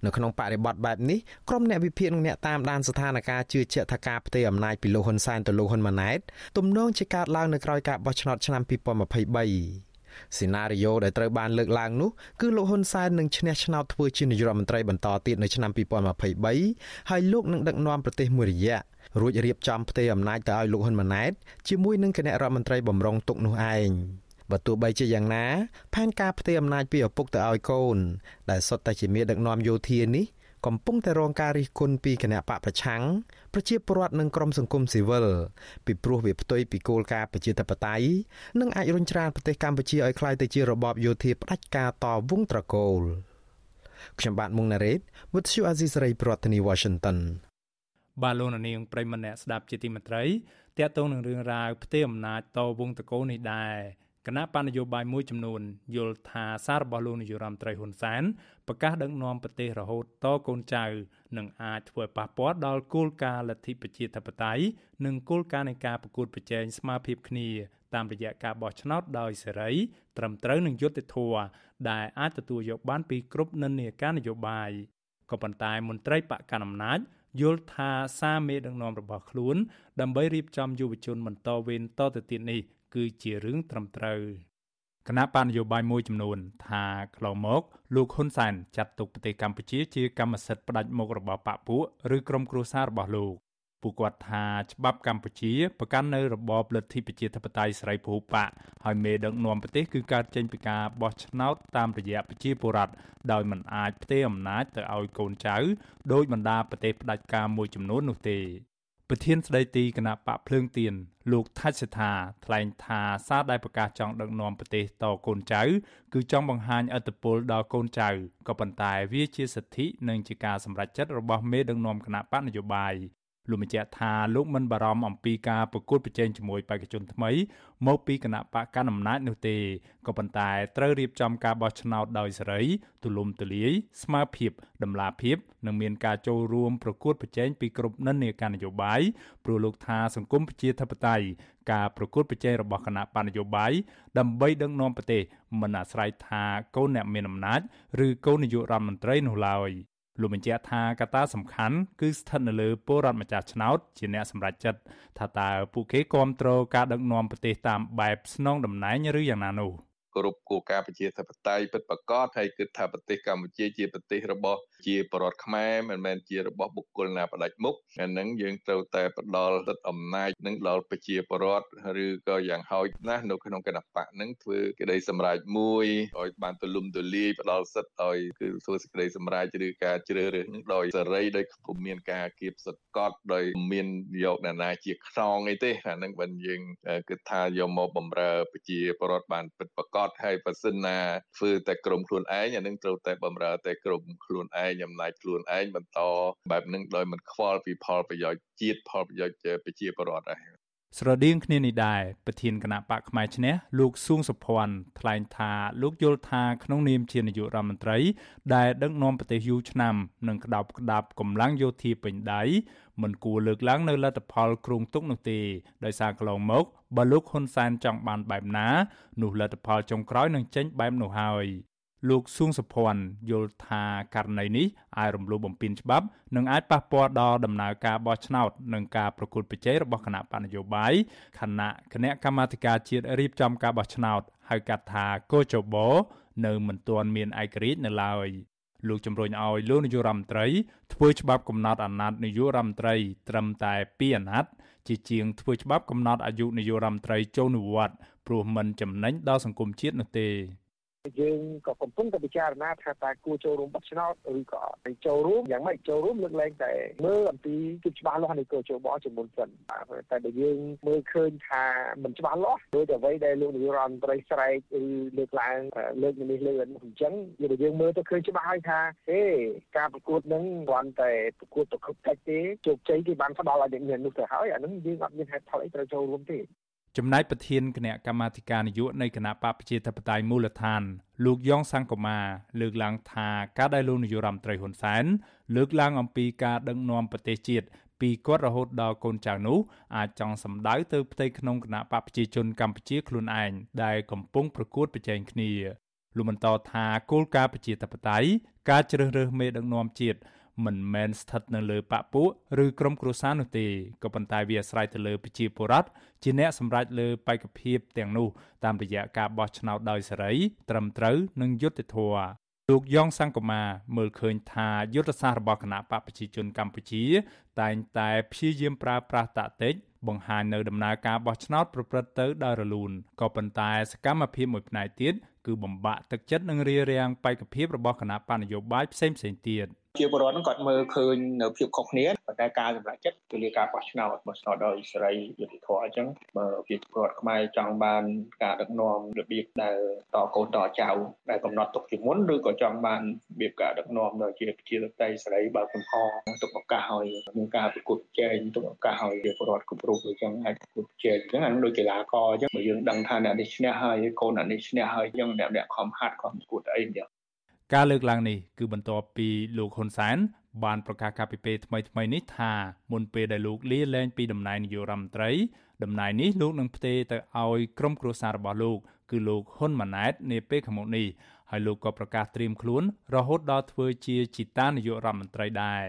នៅក្នុងបរិបទបែបនេះក្រុមអ្នកវិភាគនិងអ្នកតាមដានស្ថានភាពជឿជាក់ថាការផ្ទេរអំណាចពីលោកហ៊ុនសែនទៅលោកហ៊ុនម៉ាណែតទំនងជាកើតឡើងនៅក្រោយការបោះឆ្នោតឆ្នាំ2023សេណារីយ៉ូដែលត្រូវបានលើកឡើងនោះគឺលោកហ៊ុនសែននឹងឈ្នះឆ្នោតធ្វើជានាយករដ្ឋមន្ត្រីបន្តទៀតនៅឆ្នាំ2023ហើយលោកនឹងដឹកនាំប្រទេសមួយរយៈរួចរៀបចំផ្ទេរអំណាចទៅឲ្យលោកហ៊ុនម៉ាណែតជាមួយនឹងគណៈរដ្ឋមន្ត្រីបំរុងទុកនោះឯង បើទោះបីជាយ៉ាងណា ផែនការផ្ទេរអំណាចពីឪពុកទៅឲ្យកូន ដែលសុទ្ធតែជាមេដឹកនាំយោធានេះកំពុងតែរងការរិះគន់ពីគណៈបកប្រឆាំងប្រជាពលរដ្ឋនិងក្រុមសង្គមស៊ីវិលពីព្រោះវាផ្ទុយពីគោលការណ៍ប្រជាធិបតេយ្យនិងអាចរុញច្រានប្រទេសកម្ពុជាឲ្យក្លាយទៅជារបបយោធាផ្ដាច់ការតវងត្រកូលខ្ញុំបាទមុងណារ៉េត With you Azizi Saray ប្រធានាទី Washington បាទលោកនាងប្រិមម្នាក់ស្ដាប់ជាទីមេត្រីតកតងនឹងរឿងរ៉ាវផ្ទេរអំណាចតវងតកូលនេះដែរ គណៈបណ្ឌនយោបាយមួយចំនួនយល់ថាសាររបស់លោកនាយរដ្ឋមន្ត្រីហ៊ុនសែនប្រកាសដឹកនាំប្រទេសរហូតតកូនចៅនឹងអាចធ្វើប៉ះពាល់ដល់គោលការណ៍លទ្ធិប្រជាធិបតេយ្យនិងគោលការណ៍នៃការប្រកួតប្រជែងស្មារភាពគ្នាតាមរយៈការបោះឆ្នោតដោយសេរីត្រឹមត្រូវនិងយុត្តិធម៌ដែលអាចទទួលយកបានពីគ្រប់និន្នាការនយោបាយក៏ប៉ុន្តែមន្ត្រីបកកណ្ដាលអំណាចយល់ថាសារមេដឹកនាំរបស់ខ្លួនដើម្បីរៀបចំយុវជនបន្តវេនតទៅទៀតនេះ គឺជារឿងត្រឹមត្រូវគណៈបញ្ញយោបាយមួយចំនួន ថាខ្លងមកលោកហ៊ុនសែនចាត់ទុកប្រទេសកម្ពុជាជាកម្មសិទ្ធិផ្ដាច់មុខរបស់បកពួកឬក្រុមគ្រួសាររបស់លោកពួកគាត់ថាច្បាប់កម្ពុជាប្រកាន់នៅរបបលទ្ធិប្រជាធិបតេយ្យសេរីពហុបកហើយមេដឹកនាំប្រទេសគឺកើតចេញពីការបោះឆ្នោតតាមរយៈប្រជាពលរដ្ឋដោយមិនអាចផ្ទេរអំណាចទៅឲ្យកូនចៅដោយបណ្ដាប្រទេសផ្ដាច់ការមួយចំនួននោះទេ ប្រធានស្ដីទីគណៈបកភ្លើងទៀនលោកថាច់សថាថ្លែងថាសារដែលប្រកាសចង់ដឹកនាំប្រទេសតកូនចៅ គឺចង់បង្ហាញអធិបុលដល់កូនចៅក៏ប៉ុន្តែវាជាសិទ្ធិនិងជាការសម្រេចចិត្តរបស់មេដឹកនាំគណៈបកនយោបាយ លោកបញ្ជាក់ថាលោកមិនបារម្ភអំពីការប្រកួតប្រជែងជាមួយបេក្ខជនថ្មី មកពីគណៈបកកណ្ដាលអំណាចនោះទេក៏ប៉ុន្តែត្រូវរៀបចំការបោះឆ្នោតដោយសេរីទូលំទូលាយស្មើភាពតម្លាភាពនិងមានការចូលរួមប្រកួតប្រជែងពីគ្រប់និន្នាការនយោបាយព្រោះលោកថាសង្គមប្រជាធិបតេយ្យការប្រកួតប្រជែងរបស់គណៈបណ្ឌនយោបាយដើម្បីដឹកនាំប្រទេសមិនអាស្រ័យថាកូនអ្នកមានអំណាចឬកូននាយករដ្ឋមន្ត្រីនោះឡើយ។ លោកបញ្ជាក់ថាកត្តាសំខាន់គឺស្ថិតនៅលើពលរដ្ឋម្ចាស់ឆ្នោតជាអ្នកសម្រេចចិត្តថាតើពួកគេគ្រប់គ្រងការដឹកនាំប្រទេសតាមបែបស្នងតំណែងឬយ៉ាងណានោះ។ គោរពគោលការណ៍ប្រជាធិបតេយ្យពិតប្រាកដហើយគិតថាប្រទេសកម្ពុជាជាប្រទេសរបស់ជាបរដ្ឋខ្មែរមិនមែនជារបស់បុគ្គលណាផ្ដាច់មុខអានឹងយើងត្រូវតែផ្ដល់សិទ្ធិអំណាចនឹងដល់ប្រជាបរដ្ឋឬក៏យ៉ាងហោចណាស់នៅក្នុងគណៈបកនឹងធ្វើក្តីសម្រេចមួយឲ្យបានទូលំទូលាយផ្ដល់សិទ្ធិឲ្យគឺធ្វើសេចក្តីសម្រេចឬការជ្រើសរើសនឹងដោយសេរីដោយពុំមានការគៀបសកត់ដោយមានយកអ្នកណាជាខ្នងអីទេអានឹងបើយើងគិតថាយកមកបំរើប្រជាបរដ្ឋបានពិតប្រាកដត់ហើយបើសិនណាធ្វើតែក្រុមខ្លួនឯងអានឹងត្រូវតែបំរើតែក្រុមខ្លួនឯងអំណាចខ្លួនឯងបន្តបែបនឹងដោយមិនខ្វល់ពីផលប្រយោជន៍ជាតិផលប្រយោជន៍ប្រជាពលរដ្ឋដែរ ស្រដៀងគ្នានេះដែរប្រធានគណៈបកផ្នែកឈ្នះលោកសួងសុភ័ណ្ឌថ្លែងថាលោកយល់ថាក្នុងនាមជានាយករដ្ឋមន្ត្រី ដែលដឹកនាំប្រទេសយូរឆ្នាំនិងក្តោបក្តាប់កម្លាំងយោធាពេញដៃមិនគួរលើកឡើងនៅលទ្ធផលគ្រោងទុកនោះទេដោយសារកន្លងមកបើលោកហ៊ុនសែនចង់បានបែបណានោះលទ្ធផលចុងក្រោយនឹងចេញបែបនោះហើយ លោកសួងសុភ័ណ្ឌយល់ថាករណីនេះអាចរំលោភបំពានច្បាប់និងអាចប៉ះពាល់ដល់ដំណើរការបោះឆ្នោតនិងការប្រកួតប្រជែងរបស់គណៈបញ្ញយោបាយខណៈគណៈកម្មាធិការជាតិរៀបចំការបោះឆ្នោតហៅកាត់ថាកោចបោនៅមិនទាន់មានឯករាជ្យនៅឡើយលោកជំរុញឲ្យលោកនាយករដ្ឋមន្ត្រីធ្វើច្បាប់កំណត់អាណត្តិនាយករដ្ឋមន្ត្រី ត្រឹមតែ2អាណត្តិជាជាងធ្វើច្បាប់កំណត់អាយុនាយករដ្ឋមន្ត្រីចូលនិវត្តន៍ព្រោះមិនចំណេញដល់សង្គមជាតិនោះទេ យើងក៏កំពុងតែពិចារណាថាតើគួរចូលរួមបោះឆ្នោតឬក៏អត់ចូលរួមយ៉ាងម៉េចចូលរួមលើកលែងតែមើលអំពីគិតច្បាស់លាស់នៃកោជបជាមុនសិនតែបើយើងមើលឃើញថាមិនច្បាស់លាស់ដោយតែអ្វីដែលលោកនាយករដ្ឋមន្ត្រីស្រែកឬលើកឡើងលើកនេះលើកនោះអញ្ចឹងយើងយើងមើលទៅឃើញច្បាស់ហើយថាទេការប្រកួតនឹងគ្រាន់តែប្រកួតប្រកបតិចទេជោគជ័យគេបានផ្ដល់ឲ្យអ្នកមាននោះទៅហើយអានឹងយើងអត់មានហេតុផលអីត្រូវចូលរួមទេ ចំណែកប្រធានគណៈកម្មាធិការនយោបាយនៃគណៈបកប្រជាធិបតេយ្យមូលដ្ឋាន លោកយ៉ងសង្គមាលើកឡើងថាការដែលលោកនាយរដ្ឋមន្ត្រីហ៊ុនសែនលើកឡើងអំពីការដឹកនាំប្រទេសជាតិពីគាត់រហូតដល់កូនចៅនោះអាចចង់សម្ដៅទៅផ្ទៃក្នុងគណៈបកប្រជាជនកម្ពុជាខ្លួនឯងដែលកំពុងប្រកួតប្រជែងគ្នាលោកបន្តថាគោលការណ៍ប្រជាធិបតេយ្យការជ្រើសរើសមេដឹកនាំជាតិ មិនមែនស្ថិតនៅលើបពពួកឬក្រុមគ្រួសារនោះទេក៏ប៉ុន្តែវាអាស្រ័យទៅលើប្រជាពលរដ្ឋជាអ្នកសម្រេចលើបេក្ខភាពទាំងនោះតាមរយៈការបោះឆ្នោតដោយសេរី ត្រឹមត្រូវនិងយុត្តិធម៌លោកយ៉ងសង្គមាមើលឃើញថាយុទ្ធសាស្ត្ររបស់គណៈបកប្រជាជនកម្ពុជា តែងតែព្យាយាមប្រើប្រាស់តាក់ទិចបង្ហាញនៅដំណើរការបោះឆ្នោតប្រព្រឹត្តទៅដោយរលូនក៏ប៉ុន្តែសកម្មភាពមួយផ្នែកទៀតគឺបំបាក់ទឹកចិត្តនិងរារាំងបេក្ខភាពរបស់គណៈបកនយោបាយផ្សេងៗទៀត។ ជាពលរដ្ឋហ្នឹងគាត់មើលឃើញនៅភាពខុសគ្នាប៉ុន្តែការសម្រេចចិត្តគឺលាការបោះឆ្នោតបោះឆ្នោតដោយសេរីយុត្តិធម៌អញ្ចឹងបើប្រជាពលរដ្ឋខ្មែរចង់បានការដឹកនាំរបៀបដែលតកូនតចៅដែលកំណត់ទុកជាមុនឬក៏ចង់បានរបៀបការដឹកនាំដែលជាប្រជាធិបតេយ្យសេរីបើកចំហទុកឱកាសឲ្យមានការប្រកួតប្រជែងទុកឱកាសឲ្យពលរដ្ឋគ្រប់រូបអញ្ចឹងអាចប្រកួតប្រជែងអញ្ចឹងអានោះដូចកីឡាករអញ្ចឹងបើយើងដឹងថាអ្នកនេះឈ្នះហើយកូនអ្នកនេះឈ្នះហើយអញ្ចឹងអ្នកអ្នកខំហាត់ខំប្រកួតអីអញ្ចឹង ការលើកឡើងនេះគឺបន្ទាប់ពីលោកហ៊ុនសែនបានប្រកាសកាលពីពេលថ្មីៗនេះថាមុនពេលដែលលោកលាលែងពីតំណែងនាយករដ្ឋមន្ត្រីតំណែងនេះលោកនឹងផ្ទេរទៅឲ្យក្រុមគ្រួសាររបស់លោកគឺលោកហ៊ុនម៉ាណែតនាពេលខាងមុខនេះហើយលោកក៏ប្រកាសត្រៀមខ្លួនរហូតដល់ធ្វើជាជីតានាយករដ្ឋមន្ត្រីដែរ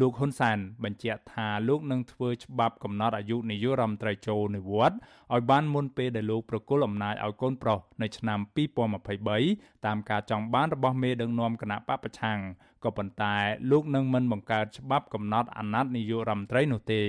លោកហ៊ុនសានបញ្ជាក់ថាលោកនឹងធ្វើច្បាប់កំណត់អាយុនាយករដ្ឋមន្ត្រីចូលនិវត្តន៍ឲ្យបានមុនពេលដែលលោកប្រគល់អំណាចឲ្យកូនប្រុសនៅឆ្នាំ2023តាមការចង់បានរបស់មេដឹកនាំគណៈបពប្រឆាំងក៏ប៉ុន្តែលោកនឹងមិនបង្កើតច្បាប់កំណត់អាណត្តិនាយករដ្ឋមន្ត្រីនោះទេ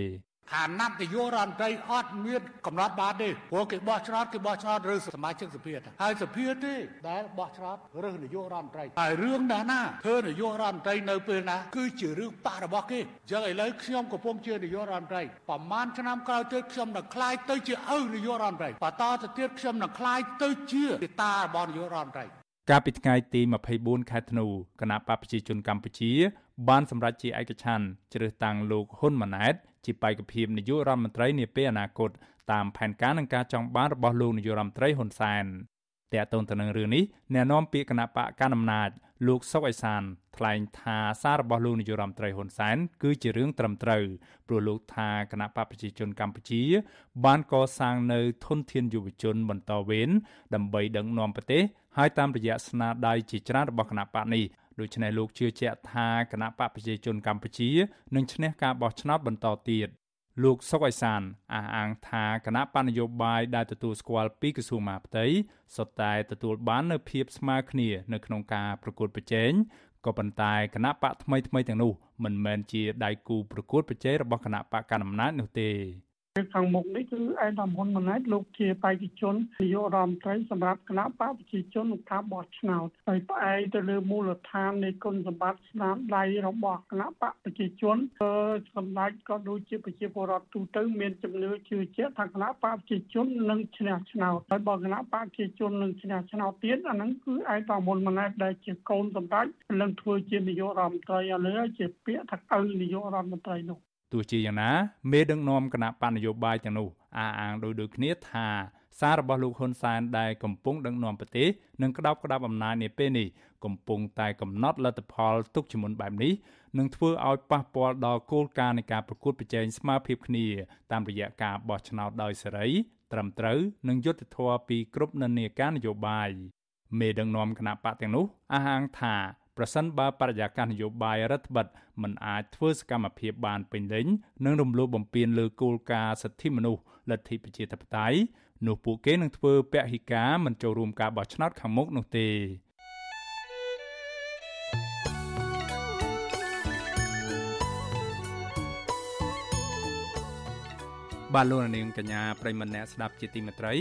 អាណត្តិនាយករដ្ឋមន្ត្រីអត់មានកំណត់បានទេព្រោះគេបោះឆ្នោតគេបោះឆ្នោតឬសមាជិកសភាហើយសភាទេដែលបោះឆ្នោតរើសនាយករដ្ឋមន្ត្រីហើយរឿងណាណាធ្វើនាយករដ្ឋមន្ត្រីនៅពេលណាគឺជារឿងបករបស់គេអញ្ចឹងឥឡូវខ្ញុំកំពុងជានាយករដ្ឋមន្ត្រីប្រហែលឆ្នាំក្រោយទៀតខ្ញុំនឹងក្លាយទៅជាឪនាយករដ្ឋមន្ត្រីបន្តទៅទៀតខ្ញុំនឹងក្លាយទៅជាតារបស់នាយករដ្ឋមន្ត្រីកាលពីថ្ងៃទី24ខែធ្នូគណៈបកប្រជាជនកម្ពុជា បានសម្រេចជាឯកច្ឆ័ន្ទជ្រើសតាំងលោកហ៊ុនម៉ាណែត ជាបេក្ខភាពនាយករដ្ឋមន្ត្រីនាពេលអនាគតតាមផែនការនិងការចង់បានរបស់លោកនាយករដ្ឋមន្ត្រីហ៊ុនសែនតើតើតើនឹងរឿងនេះអ្នកនាំពាក្យគណៈបកកណ្ដាលអំណាចលោកសុកអេសានថ្លែងថាសាររបស់លោកនាយរដ្ឋមន្ត្រីហ៊ុនសែនគឺជារឿងត្រឹមត្រូវព្រោះលោកថាគណៈបកប្រជាជនកម្ពុជា បានកសាងនៅធនធានយុវជនបន្តវេនដើម្បីដឹកនាំប្រទេសហើយតាមរយៈស្នាដៃជាច្រើនរបស់គណៈបកនេះ ដូច្នេះលោកជឿជាក់ថាគណៈបកប្រជាជនកម្ពុជានឹងឈ្នះការបោះឆ្នោតបន្តទៀតលោកសុកអេសានអះអាងថាគណៈបញ្ញយោបាយដែលទទួលស្គាល់ពីក្រសួងមហាផ្ទៃសុទ្ធតែទទួលបាននូវភាពស្មើគ្នានៅក្នុងការប្រកួតប្រជែងក៏ប៉ុន្តែគណៈបកថ្មីថ្មីទាំងនោះមិនមែនជាដៃគូប្រកួតប្រជែងរបស់គណៈបកកណ្ដាលអំណាចនោះទេ ខាងមុខនេះគឺឯកឧត្តមហ៊ុនម៉ាណែតលោកជាបេក្ខជននាយករដ្ឋមន្ត្រីសម្រាប់គណៈបកប្រជាជនក្នុងការបោះឆ្នោតហើយផ្អែកទៅលើមូលដ្ឋាននៃគុណសម្បត្តិស្នាដៃរបស់គណៈបកប្រជាជនសម្ដេចក៏ដូចជាប្រជាពលរដ្ឋទូទៅមានជំនឿជឿជាក់ថាគណៈបកប្រជាជននឹងឈ្នះឆ្នោតហើយបើគណៈបកប្រជាជននឹងឈ្នះឆ្នោតទៀតអាហ្នឹងគឺឯកឧត្តមហ៊ុនម៉ាណែតដែលជាកូនសម្ដេចនឹងធ្វើជានាយករដ្ឋមន្ត្រីឥឡូវជាពាក្យថាឪនាយករដ្ឋមន្ត្រីនោះ ទោះជាយ៉ាងណាមេដឹកនាំគណៈបញ្ញយោបាយទាំងនោះអះអាងដោយដូចគ្នាថាសាររបស់លោកហ៊ុនសែនដែលកំពុងដឹកនាំប្រទេសនិងក្តោបក្តាប់អំណាចនាពេលនេះកំពុងតែកំណត់លទ្ធផលទុកជាមុនបែបនេះនឹងធ្វើឲ្យប៉ះពាល់ដល់គោលការណ៍នៃការប្រកួតប្រជែងស្មើភាពគ្នា តាមរយៈការបោះឆ្នោតដោយសេរីត្រឹមត្រូវនិងយុត្តិធម៌ពីគ្រប់និន្នាការនយោបាយមេដឹកនាំគណៈបកទាំងនោះអះអាងថា ប្រសិនបើបរិយាកាសនយោបាយរដ្ឋបិទមិនអាចធ្វើសកម្មភាពបានពេញលេញនិងរំលោភបំពានលើគោលការណ៍សិទ្ធិមនុស្សលទ្ធិប្រជាធិបតេយ្យនោះពួកគេនឹងធ្វើពហិការមិនចូលរួមការបោះឆ្នោតខាងមុខនោះទេបាទលោកនាងកញ្ញាប្រិមម្នាក់ស្ដាប់ជាទីមេត្រី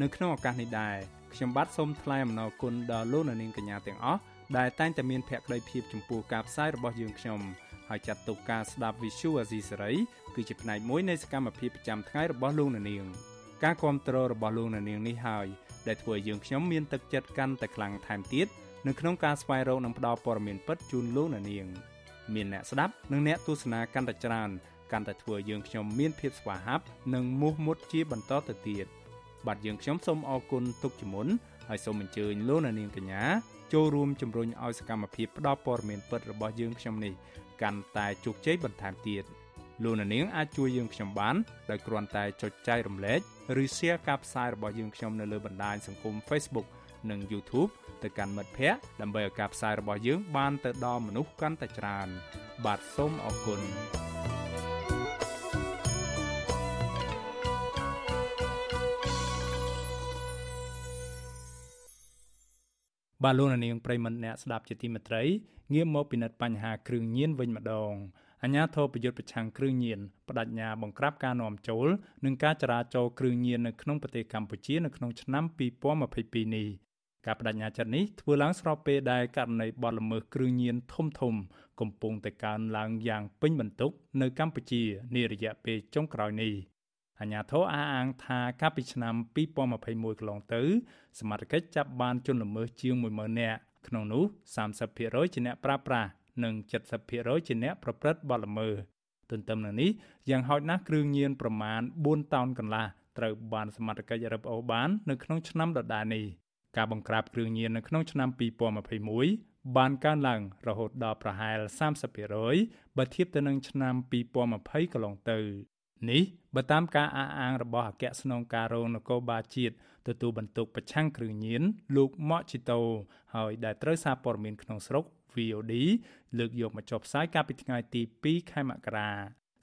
នៅក្នុងឱកាសនេះដែរខ្ញុំបាទសូមថ្លែងអំណរគុណដល់លោកនាងកញ្ញាទាំងអស់ ដែលតែងតែមានភក្ដីភាពចំពោះការផ្សាយរបស់យើងខ្ញុំហើយចាត់ទុកការស្ដាប់ Visual Asia សេរីគឺជាផ្នែកមួយនៃសកម្មភាពប្រចាំថ្ងៃរបស់លោកអ្នកនាងការគ្រប់គ្រងរបស់លោកអ្នកនាងនេះហើយដែលធ្វើឲ្យយើងខ្ញុំមានទឹកចិត្តកាន់តែខ្លាំងថែមទៀតនៅក្នុងការស្វែងរកនិងផ្តល់ព័ត៌មានពិតជូនលោកអ្នកនាងមានអ្នកស្ដាប់និងអ្នកទស្សនាកាន់តែច្រើនកាន់តែធ្វើឲ្យយើងខ្ញុំមានភាពស្វាហាប់និងមោះមុតជាបន្តទៅទៀតបាទយើងខ្ញុំសូមអរគុណទុកជាមុនហើយសូមអញ្ជើញលោកអ្នកនាងកញ្ញា ចូលរួមជំរុញឲ្យសកម្មភាពផ្តល់ព័ត៌មានពិតរបស់យើងខ្ញុំនេះកាន់តែជោគជ័យបន្ថែមទៀតលោកនាងអាចជួយយើងខ្ញុំបានដោយគ្រាន់តែចុចចែករំលែកឬ Share ការផ្សាយរបស់យើងខ្ញុំនៅលើបណ្ដាញសង្គម Facebook និង YouTube ទៅកាន់មិត្តភ័ក្តិដើម្បីឲ្យការផ្សាយរបស់យើងបានទៅដល់មនុស្សកាន់តែច្រើន បាទសូមអរគុណ បបាទលោកនាងប្រិមត្តអ្នកស្ដាប់ជាទីមេត្រីងាកមកពិនិត្យបញ្ហាគ្រឿងញៀនវិញម្ដងអាញាធរប្រយុទ្ធប្រឆាំងគ្រឿងញៀនបដិញ្ញាបង្ក្រាបការនាំចូលនិងការចរាចរគ្រឿងញៀននៅក្នុងប្រទេសកម្ពុជានៅក្នុងឆ្នាំ2022នេះការបដិញ្ញាចិត្តនេះធ្វើឡើងស្របពេលដែលករណីបទល្មើសគ្រឿងញៀនធំធំ កំពុងតែកើនឡើងយ៉ាងពេញបន្ទុកនៅកម្ពុជានារយៈពេលចុងក្រោយនេះ អាញាធរអះអាងថាកាលពីឆ្នាំ2021កន្លងទៅសមត្ថកិច្ចចាប់បានជនល្មើសជាង10000នាក់ក្នុងនោះ30%ជាអ្នកប្រាស្រ័យនិង70%ជាអ្នកប្រព្រឹត្តបទល្មើសទន្ទឹមនឹងនេះយ៉ាងហោចណាស់គ្រឿងញៀនប្រមាណ4តោនកន្លះត្រូវបានសមត្ថកិច្ចរឹបអូសបាននៅក្នុងឆ្នាំដដែលនេះការបង្ក្រាបគ្រឿងញៀននៅក្នុងឆ្នាំ2021បានកើនឡើងរហូតដល់ប្រហែល30%បើធៀបទៅនឹងឆ្នាំ2020កន្លងទៅ នេះបើតាមការអះអាងរបស់អគ្គស្នងការរងនគរបាលជាតិទទួលបន្ទុកប្រឆាំងគ្រឿងញៀនលោកម៉ាក់ជីតូហើយដែលត្រូវសារព័ត៌មានក្នុងស្រុក VOD លើកយកមកចុះផ្សាយកាលពីថ្ងៃទី2ខែមករា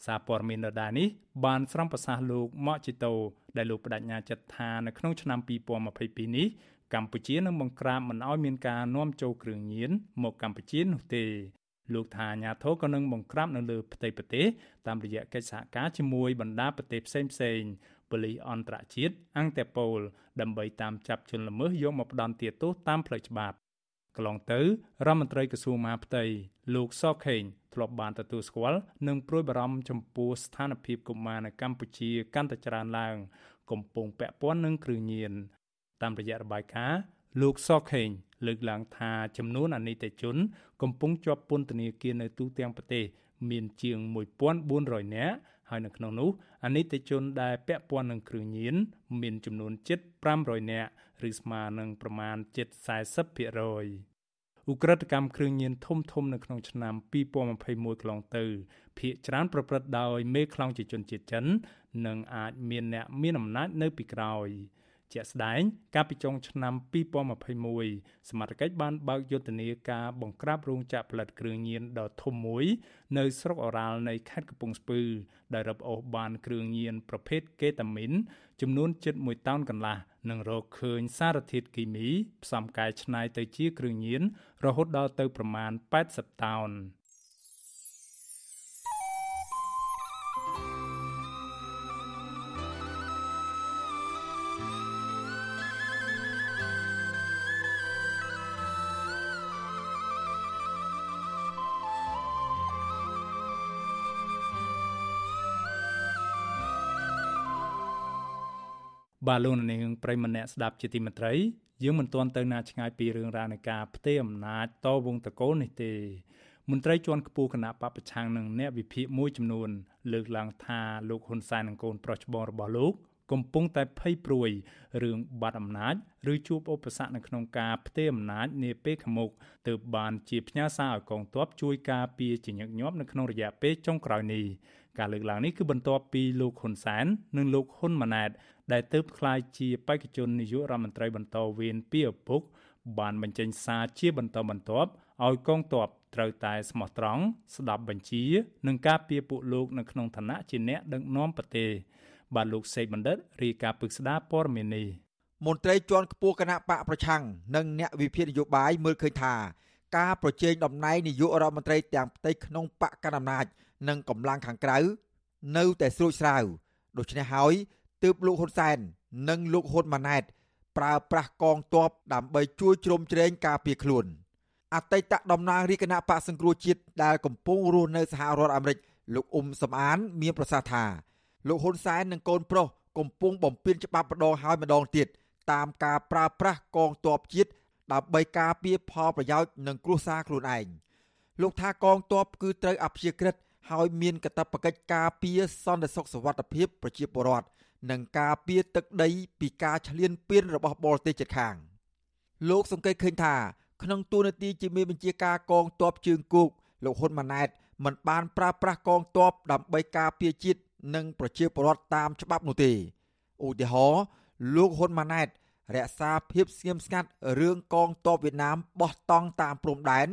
សារព័ត៌មានដដែលនេះបានស្រង់ប្រសាសន៍លោកម៉ាក់ជីតូដែលលោកបដិញ្ញាចិត្តថានៅក្នុងឆ្នាំ2022នេះកម្ពុជានឹងបង្ក្រាបមិនឲ្យមានការនាំចូលគ្រឿងញៀនមកកម្ពុជានោះទេ លោកថាអាញាធរក៏នឹងបង្ក្រាបនៅលើផ្ទៃប្រទេសតាមរយៈកិច្ចសហការជាមួយបណ្ដាប្រទេសផ្សេងផ្សេងប៉ូលីសអន្តរជាតិអង្គតេប៉ូលដើម្បីតាមចាប់ជនល្មើសយកមកផ្ដន្ទាទោសតាមផ្លូវច្បាប់កន្លងទៅរដ្ឋមន្ត្រីក្រសួងមហាផ្ទៃលោកសខេងធ្លាប់បានទទួលស្គាល់និងព្រួយបារម្ភចំពោះស្ថានភាពកុមារនៅកម្ពុជាកាន់តែច្រើនឡើង កំពុងពាក់ព័ន្ធនឹងគ្រឿងញៀនតាមរយៈរបាយការណ៍លោកសខេង លើកឡើងថាចំនួនអនិច្ចជន កំពុងជាប់ពន្ធនាគារនៅទូទាំងប្រទេសមានជាង1400នាក់ហើយនៅក្នុងនោះអនិច្ចជនដែលពាក់ព័ន្ធនឹងគ្រឿងញៀនមានចំនួនជិត500នាក់ឬស្មើនឹងប្រមាណជិត40%ឧក្រិដ្ឋកម្មគ្រឿងញៀនធំធំនៅក្នុងឆ្នាំ2021កន្លងទៅភ ieck ច្រើនប្រព្រឹត្តដោយមេខ្លោងជាជនជាតិចិន និងអាចមានអ្នកមានអំណាចនៅពីក្រោយ។ ជាក់ស្ដែងកាលពីចុងឆ្នាំ2021សមត្ថកិច្ចបានបើកយុទ្ធនាការបង្ក្រាបរោងចក្រផលិតគ្រឿងញៀនដ៏ធំមួយ នៅស្រុកអូរ៉ាល់នៃខេត្តកំពង់ស្ពឺដែលរឹបអូសបានគ្រឿងញៀនប្រភេទកេតាមីនចំនួនជិត1តោនកន្លះនិងរកឃើញសារធាតុគីមីផ្សំកែច្នៃទៅជាគ្រឿងញៀនរហូតដល់ទៅប្រមាណ80តោន។ បាទលោកនាងប្រិមម្នាក់ស្ដាប់ជាទីមេត្រីយើងមិនទាន់ទៅណាឆ្ងាយពីរឿងរ៉ាវនៃការផ្ទេរអំណាចតវងតកូលនេះទេមន្ត្រីជាន់ខ្ពស់គណៈបពប្រឆាំងនឹងអ្នកវិភាគមួយចំនួន លើកឡើងថាលោកហ៊ុនសែននិងកូនប្រុសច្បងរបស់លោក កំពុងតែភ័យព្រួយរឿងបាត់អំណាចឬជួបឧបសគ្គនៅក្នុងការផ្ទេរអំណាចនាពេលខាងមុខទើបបានជាផ្ញើសារឲ្យកងទ័ពជួយការពារជាញឹកញាប់នៅក្នុងរយៈពេលចុងក្រោយនេះ ការលើកឡើងនេះគឺបន្ទាប់ពីលោកហ៊ុនសែននិងលោកហ៊ុនម៉ាណែតដែលទើបក្លាយជាបេក្ខជននាយករដ្ឋមន្ត្រីបន្តវេនពីឪពុកបានបញ្ចេញសារជាបន្តបន្ទាប់ឲ្យកងទ័ពត្រូវតែស្មោះត្រង់ស្ដាប់បញ្ជា និងការពារពួកលោកនៅក្នុងឋានៈជាអ្នកដឹកនាំប្រទេសបាទលោកសេកបណ្ឌិតរាយការណ៍ពឹកស្ដារព័ត៌មាននេះមន្ត្រីជាន់ខ្ពស់គណៈបកប្រឆាំងនិងអ្នកវិភាគនយោបាយមើលឃើញថាការប្រជែងតំណែងនាយករដ្ឋមន្ត្រីទាំងផ្ទៃក្នុងបកកណ្ដាលអំណាច និងកម្លាំងខាងក្រៅនៅតែស្រួចស្រាវដូច្នេះហើយទើបលោកហ៊ុនសែន និងលោកហ៊ុនម៉ាណែត ប្រើប្រាស់កងទ័ពដើម្បីជួយជ្រោមជ្រែងការពារខ្លួនអតីតតំណាងរាជគណៈបកសង្គ្រោះជាតិដែលកំពុងរស់នៅសហរដ្ឋអាមេរិកលោកអ៊ុំសំអាន មានប្រសាសន៍ថាលោកហ៊ុនសែននិងកូនប្រុសកំពុងបំពេញច្បាប់ម្ដងហើយម្ដងទៀតតាមការប្រើប្រាស់កងទ័ពជាតិដើម្បីការពារផលប្រយោជន៍និងគ្រួសារខ្លួនឯងលោកថាកងទ័ពគឺត្រូវអព្យាក្រឹត ហើយមានកាតព្វកិច្ចការពារសន្តិសុខសុវត្ថិភាពប្រជាពលរដ្ឋនិងការពារទឹកដីពីការឈ្លានពានរបស់បរទេសជិតខាងលោកសង្កេតឃើញថាក្នុងទូនាទីជាមេបញ្ជាការកងទ័ពជើងគោកលោកហ៊ុនម៉ាណែតមិនបានប្រើប្រាស់កងទ័ពដើម្បីការពារជាតិនិងប្រជាពលរដ្ឋតាមច្បាប់នោះទេឧទាហរណ៍លោកហ៊ុនម៉ាណែតរក្សាភាពស្ងៀមស្ងាត់រឿងកងទ័ពវៀតណាមបោះតង់តាមព្រំដែន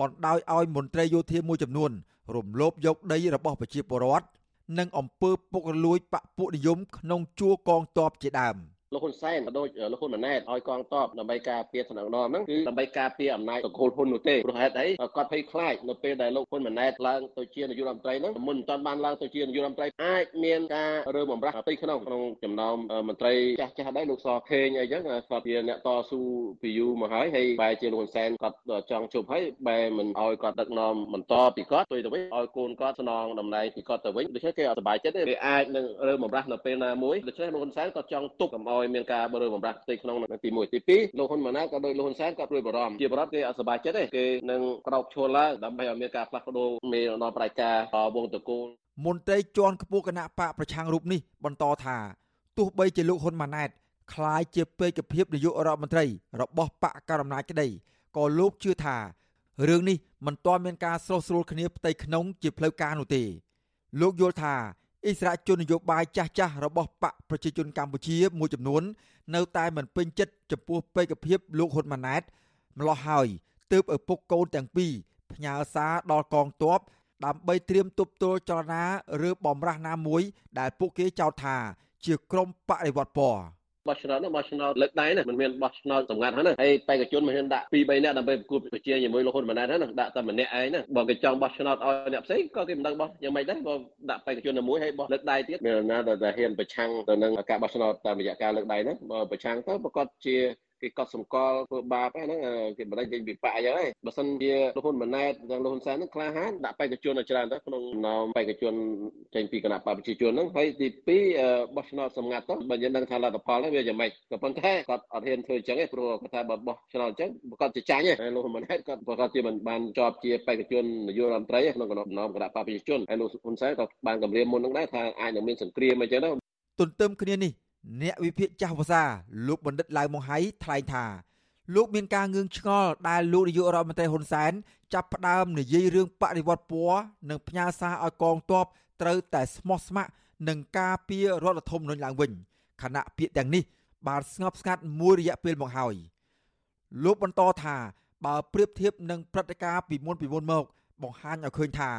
បណ្ដោយឲ្យមន្ត្រីយោធាមួយចំនួន រំលោភយកដីរបស់ប្រជាពលរដ្ឋនិងអំពើពុករលួយបកពួកនិយមក្នុងជួរកងទ័ពជាដើម លោកហ៊ុនសែនក៏ដូចលោកហ៊ុនម៉ាណែតឲ្យកងទ័ពដើម្បីការពារថ្នាក់ដឹកនាំហ្នឹងគឺដើម្បីការពារអំណាចតកូលហ៊ុននោះទេព្រោះហេតុអីគាត់ភ័យខ្លាចនៅពេលដែលលោកហ៊ុនម៉ាណែតឡើងទៅជានាយករដ្ឋមន្ត្រីហ្នឹងមុនមិនទាន់បានឡើងទៅជានាយករដ្ឋមន្ត្រីអាចមានការរើបំរាស់ផ្ទៃក្នុងក្នុងចំណោមមន្ត្រីចាស់ចាស់ដែរលោកសខេងអីចឹងគាត់ជាអ្នកតស៊ូពីយូរមកហើយហើយបែរជាលោកហ៊ុនសែនគាត់ចង់ជប់ហើយបែរមិនឲ្យគាត់ដឹកនាំបន្តពីគាត់ទៅទៅវិញឲ្យកូនគាត់ស្នងតំណែងពីគាត់ទៅវិញដូច្នេះគេអត់សប្បាយចិត្តទេគេអាចនឹងរើបំរាស់នៅពេលណាមួយដូច្នេះលោកហ៊ុនសែនក៏ចង់ទុកកុំឲ្យមានការរើបំរាស់ផ្ទៃក្នុងទី1ទី2លោកហ៊ុនម៉ាណែតក៏ដោយលោកហ៊ុនសែនក៏ព្រួយបារម្ភជាបរិបទគេអត់សប្បាយចិត្តទេគេនឹងក្រោកឈរឡើងដើម្បីឲ្យមានការផ្លាស់ប្ដូរមេដឹកនាំប្រជាការវងតកូលមន្ត្រីជាន់ខ្ពស់គណៈបកប្រឆាំងរូបនេះបន្តថាទោះបីជាលោកហ៊ុនម៉ាណែតคล้ายជាពេកភាពនាយករដ្ឋមន្ត្រីរបស់បកកណ្ដាលអំណាចក្តីក៏លោកជឿថារឿងនេះមិនទាន់មានការស្រោះស្រួលគ្នាផ្ទៃក្នុងជាផ្លូវការនោះទេលោកយល់ថា អិសរាជជននយោបាយចាស់ចាស់របស់បកប្រជាជនកម្ពុជាមួយចំនួន នៅតែមិនពេញចិត្តចំពោះពេកភាពលោកហ៊ុនម៉ាណែតម្លោះហើយទើបឪពុកកូនទាំងពីរផ្ញើសារដល់កងទ័ពដើម្បីត្រៀមទប់ទល់ចលនាឬបំរាស់ណាមួយ ដែលពួកគេចោទថា ជាក្រុមបដិវត្តពណ៌ បោះឆ្នោតនោះបោះឆ្នោតលើកដៃណាមិនមានបោះឆ្នោតសម្ងាត់ហ្នឹងហើយបេក្ខជនមិនហ៊ានដាក់2 3នាក់ដើម្បីប្រគួតប្រជែងជាមួយលោកហ៊ុនម៉ាណែតហ្នឹងដាក់តែម្នាក់ឯងណាបើគេចង់បោះឆ្នោតឲ្យអ្នកផ្សេងក៏គេមិនដឹងបោះយ៉ាងម៉េចដែរបើដាក់បេក្ខជនមួយហើយបោះលើកដៃទៀតមានណាដែលហ៊ានប្រឆាំងទៅនឹងការបោះឆ្នោតតាមរយៈការលើកដៃហ្នឹងបើប្រឆាំងទៅប្រកាសជា គេកត់សម្គាល់ធ្វើបាបហ្នឹងគេបដិចេញពីបាក់អញ្ចឹងហើយបើសិនជាលោកហ៊ុនម៉ាណែតនិងលោកហ៊ុនសែនហ្នឹងក្លាហានដាក់បេក្ខជនឲ្យច្រើនទៅក្នុងចំណោមបេក្ខជនចេញពីគណៈបព្វជិជនហ្នឹងហើយទី2បោះឆ្នោតសម្ងាត់ទៅបើយើងដឹងថាលទ្ធផលហ្នឹងវាយ៉ាងម៉េចក៏ប៉ុន្តែគាត់អត់ហ៊ានធ្វើអញ្ចឹងទេព្រោះគាត់ថាបើបោះឆ្នោតអញ្ចឹងប្រកាសជាចាញ់ហើយលោកហ៊ុនម៉ាណែតគាត់ប្រកាសជាមិនបានជាប់ជាបេក្ខជននាយករដ្ឋមន្ត្រីក្នុងគណៈចំណោមគណៈបព្វជិជនហើយលោកហ៊ុនសែនក៏បានគម្រាមមុនហ្នឹងដែរថាអាចនឹងមានសង្គ្រាមអញ្ចឹងទៅទន្ទឹមគ្នានេះ អ្នកវិភាគចាស់ភាសាលោកបណ្ឌិតឡៅម៉ុងហៃថ្លែងថាលោកមានការងឿងឆ្ងល់ដែលលោកនាយករដ្ឋមន្ត្រីហ៊ុនសែនចាប់ផ្ដើមនិយាយរឿងបដិវត្តពណ៌និងផ្ញើសារឲ្យកងទ័ពត្រូវតែស្មោះស្ម័គ្រនឹងការពាររដ្ឋធម្មនុញ្ញឡើងវិញខណៈពាក្យទាំងនេះបានស្ងប់ស្ងាត់មួយរយៈពេលមកហើយលោកបន្តថាបើប្រៀបធៀបនឹងព្រឹត្តិការណ៍ពីមុនពីមុនមក បង្ហាញឲ្យឃើញថា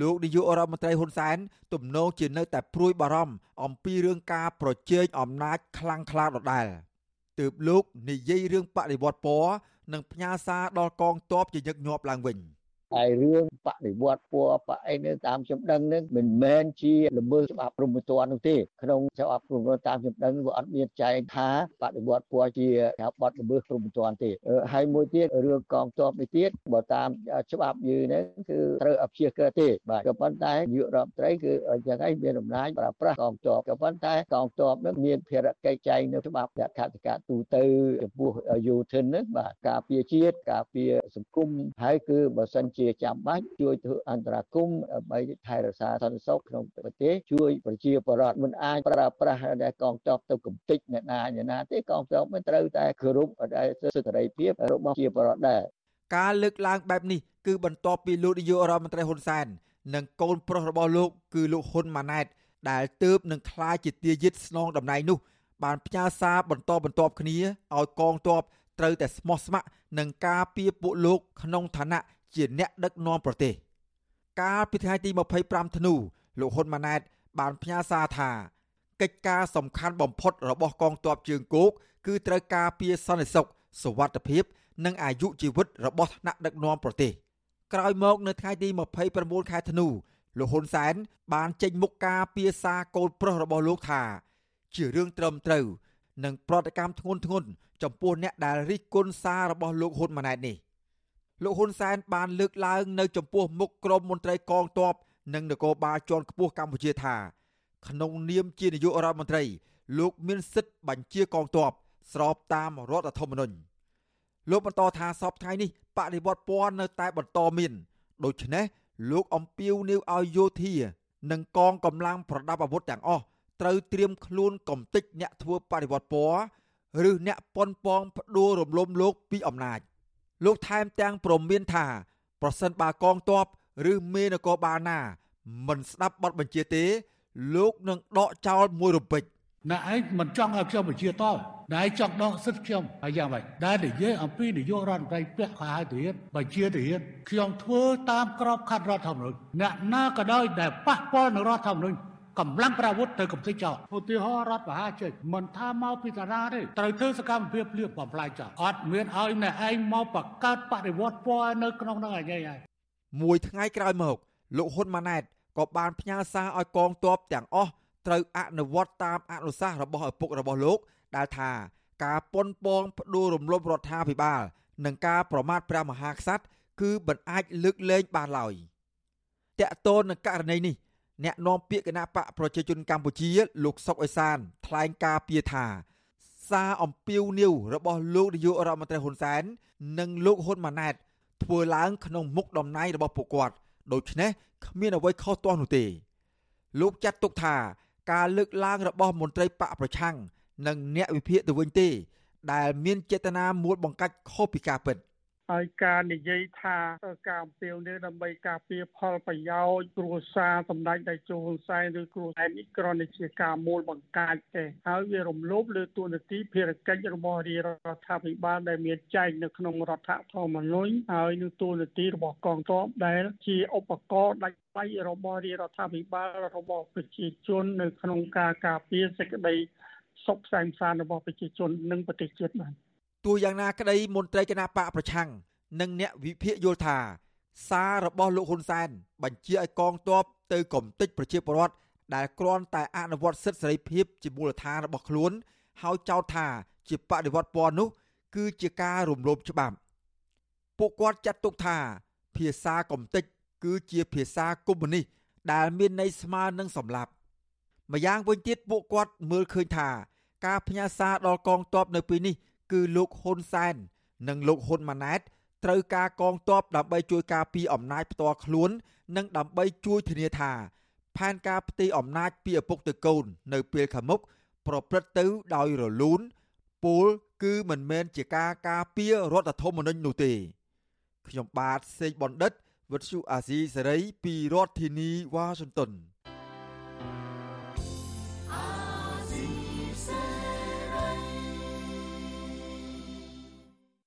លោកនាយករដ្ឋមន្ត្រីហ៊ុនសែនទំនងជានៅតែព្រួយបារម្ភអំពីរឿងការប្រជែងអំណាចខ្លាំងក្លាដដែល។ទើបលោកនិយាយរឿងបដិវត្តពណ៌និងផ្ញើសារដល់កងទ័ពជាញឹកញាប់ឡើងវិញ។ ហើយរឿងបដិវត្តពណ៌បអីនៅតាមខ្ញុំដឹងនឹងមិនមែនជាល្មើសច្បាប់ព្រហ្មទណ្ឌនោះទេក្នុងច្បាប់ព្រហ្មទណ្ឌតាមខ្ញុំដឹងវាអត់មានចែងថាបដិវត្តពណ៌ជាបទល្មើសព្រហ្មទណ្ឌទេហើយមួយទៀតរឿងកងទ័ពនេះទៀតបើតាមច្បាប់យើងនេះគឺត្រូវអព្យាក្រឹតទេបាទក៏ប៉ុន្តែនាយករដ្ឋមន្ត្រីគឺយ៉ាងឯងមានអំណាចប្រើប្រាស់កងទ័ពក៏ប៉ុន្តែកងទ័ពនឹងមានភារកិច្ចចែងនៅច្បាប់លក្ខន្តិកៈទូទៅចំពោះយោធិនហ្នឹងបាទការពារជាតិការពារសង្គមហើយគឺបើសិនជាចាំបាច់ជួយធ្វើអន្តរាគមន៍ដើម្បីថែរក្សាសន្តិសុខក្នុងប្រទេសជួយប្រជាពលរដ្ឋមិនអាចប្រើប្រាស់ដែលកងទ័ពទៅកំទេចអ្នកណាអ្នកណាទេកងទ័ពមិនត្រូវតែគោរពដែលសិទ្ធិសេរីភាពរបស់ប្រជាពលរដ្ឋដែរការលើកឡើងបែបនេះគឺបន្ទាប់ពីលោកនាយករដ្ឋមន្ត្រីហ៊ុនសែននិងកូនប្រុសរបស់លោកគឺលោកហ៊ុនម៉ាណែតដែលទើបនឹងក្លាយជាទាយាទស្នងតំណែងនោះបានផ្ញើសារបន្តបន្ទាប់គ្នាឲ្យកងទ័ពត្រូវតែស្មោះស្ម័គ្រនឹងការពីពួកលោកក្នុងឋានៈ ជាអ្នកដឹកនាំប្រទេសកាលពីថ្ងៃទី25ធ្នូលោកហ៊ុនម៉ាណែត បានផ្ញើសារថាកិច្ចការសំខាន់បំផុតរបស់កងទ័ពជើងគោកគឺត្រូវការពារសន្តិសុខសុវត្ថិភាព និងអាយុជីវិតរបស់ថ្នាក់ដឹកនាំប្រទេសក្រោយមកនៅថ្ងៃទី29ខែធ្នូលោកហ៊ុនសែនបានចេញមុខការពារសារកូនប្រុសរបស់លោកថា ជារឿងត្រឹមត្រូវ និងប្រតិកម្មធ្ងន់ធ្ងរចំពោះអ្នកដែលរិះគន់សាររបស់លោកហ៊ុនម៉ាណែតនេះ លោកហ៊ុនសែនបានលើកឡើងនៅចំពោះមុខក្រុមមន្ត្រីកងទ័ពនិងនគរបាលជាន់ខ្ពស់កម្ពុជាថាក្នុងនាមជានាយករដ្ឋមន្ត្រី លោកមានសិទ្ធិបញ្ជាកងទ័ពស្របតាមរដ្ឋធម្មនុញ្ញលោកបន្តថាសពថ្ងៃនេះបដិវត្តពណ៌នៅតែបន្តមានដូច្នេះលោកអំពាវនាវឲ្យយោធា និងកងកម្លាំងប្រដាប់អាវុធទាំងអស់ត្រូវត្រៀមខ្លួនកំទេចអ្នកធ្វើបដិវត្តពណ៌ឬអ្នកប៉ុនប៉ងផ្ដួលរំលំលោកពីអំណាច។ លោកថែមទាំងព្រមានថា ប្រសិនបើកងទ័ពឬមេនគរបាលណា មិនស្ដាប់បទបញ្ជាទេ លោកនឹងដកចោលមួយរំពេចអ្នកឯងមិនចង់ឲ្យខ្ញុំបញ្ជាតបដែលចង់ដកសិទ្ធិខ្ញុំហើយយ៉ាងម៉េចដែលនិយាយអំពីនយោបាយរដ្ឋមន្ត្រីពាក់ខោអាវទាហានបញ្ជាទាហានខ្ញុំធ្វើតាមក្របខ័ណ្ឌរដ្ឋធម្មនុញ្ញអ្នកណាក៏ដោយដែលប៉ះពាល់នឹងរដ្ឋធម្មនុញ្ញ កម្លាំងប្រអាវុធទៅកំទេចចោលឧទាហរណ៍រដ្ឋបហាចេញមិនថាមកពីតារាទេត្រូវធ្វើសកម្មភាពលៀបបំផ្លាញចោលអត់មានឲ្យអ្នកឯងមកបង្កើតបដិវត្តពណ៌នៅក្នុងនឹងឯងហើយមួយថ្ងៃក្រោយមកលោកហ៊ុនម៉ាណែតក៏បានផ្ញើសារឲ្យកងទ័ពទាំងអស់ត្រូវអនុវត្តតាមអនុសាសន៍របស់ឪពុករបស់លោកដែលថាការប៉ុនប៉ងផ្ដួលរំលំរដ្ឋាភិបាលនិងការប្រមាថព្រះមហាក្សត្រគឺមិនអាចលើកលែងបានឡើយតកតូននឹងករណីនេះ អ្នកនាំពាក្យគណៈបកប្រជាជនកម្ពុជា លោកសុកអេសាន ថ្លែងការពីថាសារអំពាវនាវរបស់លោកនាយករដ្ឋមន្ត្រីហ៊ុនសែននិងលោកហ៊ុនម៉ាណែតធ្វើឡើងក្នុងមុខតំណែងរបស់ពួកគាត់ដូច្នេះគ្មានអ្វីខុសទាស់នោះទេ លោកចាត់ទុកថា ការលើកឡើងរបស់មន្ត្រីបកប្រឆាំងនិងអ្នកវិភាគទៅវិញទេ ដែលមានចេតនាមួលបង្កាច់ខុសពីការពិត ហើយការនិយាយថាការអំពាវនាវដើម្បីការពារផលប្រយោជន៍គ្រួសារសម្ដេចតេជោហ៊ុនសែនឬគ្រួសារនេះគ្រាន់តែជាការមូលបង្កាច់ទេហើយវារំលោភលើទួនាទីភារកិច្ចរបស់រាជរដ្ឋាភិបាលដែលមានចែងនៅក្នុងរដ្ឋធម្មនុញ្ញហើយនឹងទួនាទីរបស់កងទ័ពដែលជាឧបករណ៍ដាច់ដៃរបស់រាជរដ្ឋាភិបាលរបស់ប្រជាជននៅក្នុងការការពារសេចក្តីសុខសាន្តសានរបស់ប្រជាជននិងប្រទេសជាតិបាទ ទោះយ៉ាងណាក្តីមន្ត្រីគណៈបកប្រឆាំងនិងអ្នកវិភាគយល់ថាសាររបស់លោកហ៊ុនសែនបញ្ជាឲ្យកងទ័ពទៅកំទេចប្រជាពលរដ្ឋដែលគ្រាន់តែអនុវត្តសិទ្ធិសេរីភាពជាមូលដ្ឋានរបស់ខ្លួន ហើយចោទថាជាបដិវត្តពណ៌នោះ គឺជាការរំលោភច្បាប់ពួកគាត់ចាត់ទុកថា ភាសាកំទេចគឺជាភាសាកុម្មុយនីសដែលមានន័យស្មើនឹងសម្លាប់ម្យ៉ាងវិញទៀតពួកគាត់មើលឃើញថា ការផ្ញើសារដល់កងទ័ពនៅពេលនេះ គឺលោកហ៊ុនសែននិងលោកហ៊ុនម៉ាណែតត្រូវការកងទ័ពដើម្បីជួយការពារអំណាចផ្ទាល់ខ្លួន និងដើម្បីជួយធានាថាផែនការផ្ទេរអំណាចពីឪពុកទៅកូន នៅពេលខាងមុខប្រព្រឹត្តទៅដោយរលូនពលគឺមិនមែនជាការការពាររដ្ឋធម្មនុញ្ញនោះទេ ខ្ញុំបាទសេកបណ្ឌិតវិទ្យុអាស៊ីសេរីពីរដ្ឋធានីវ៉ាស៊ីនតោន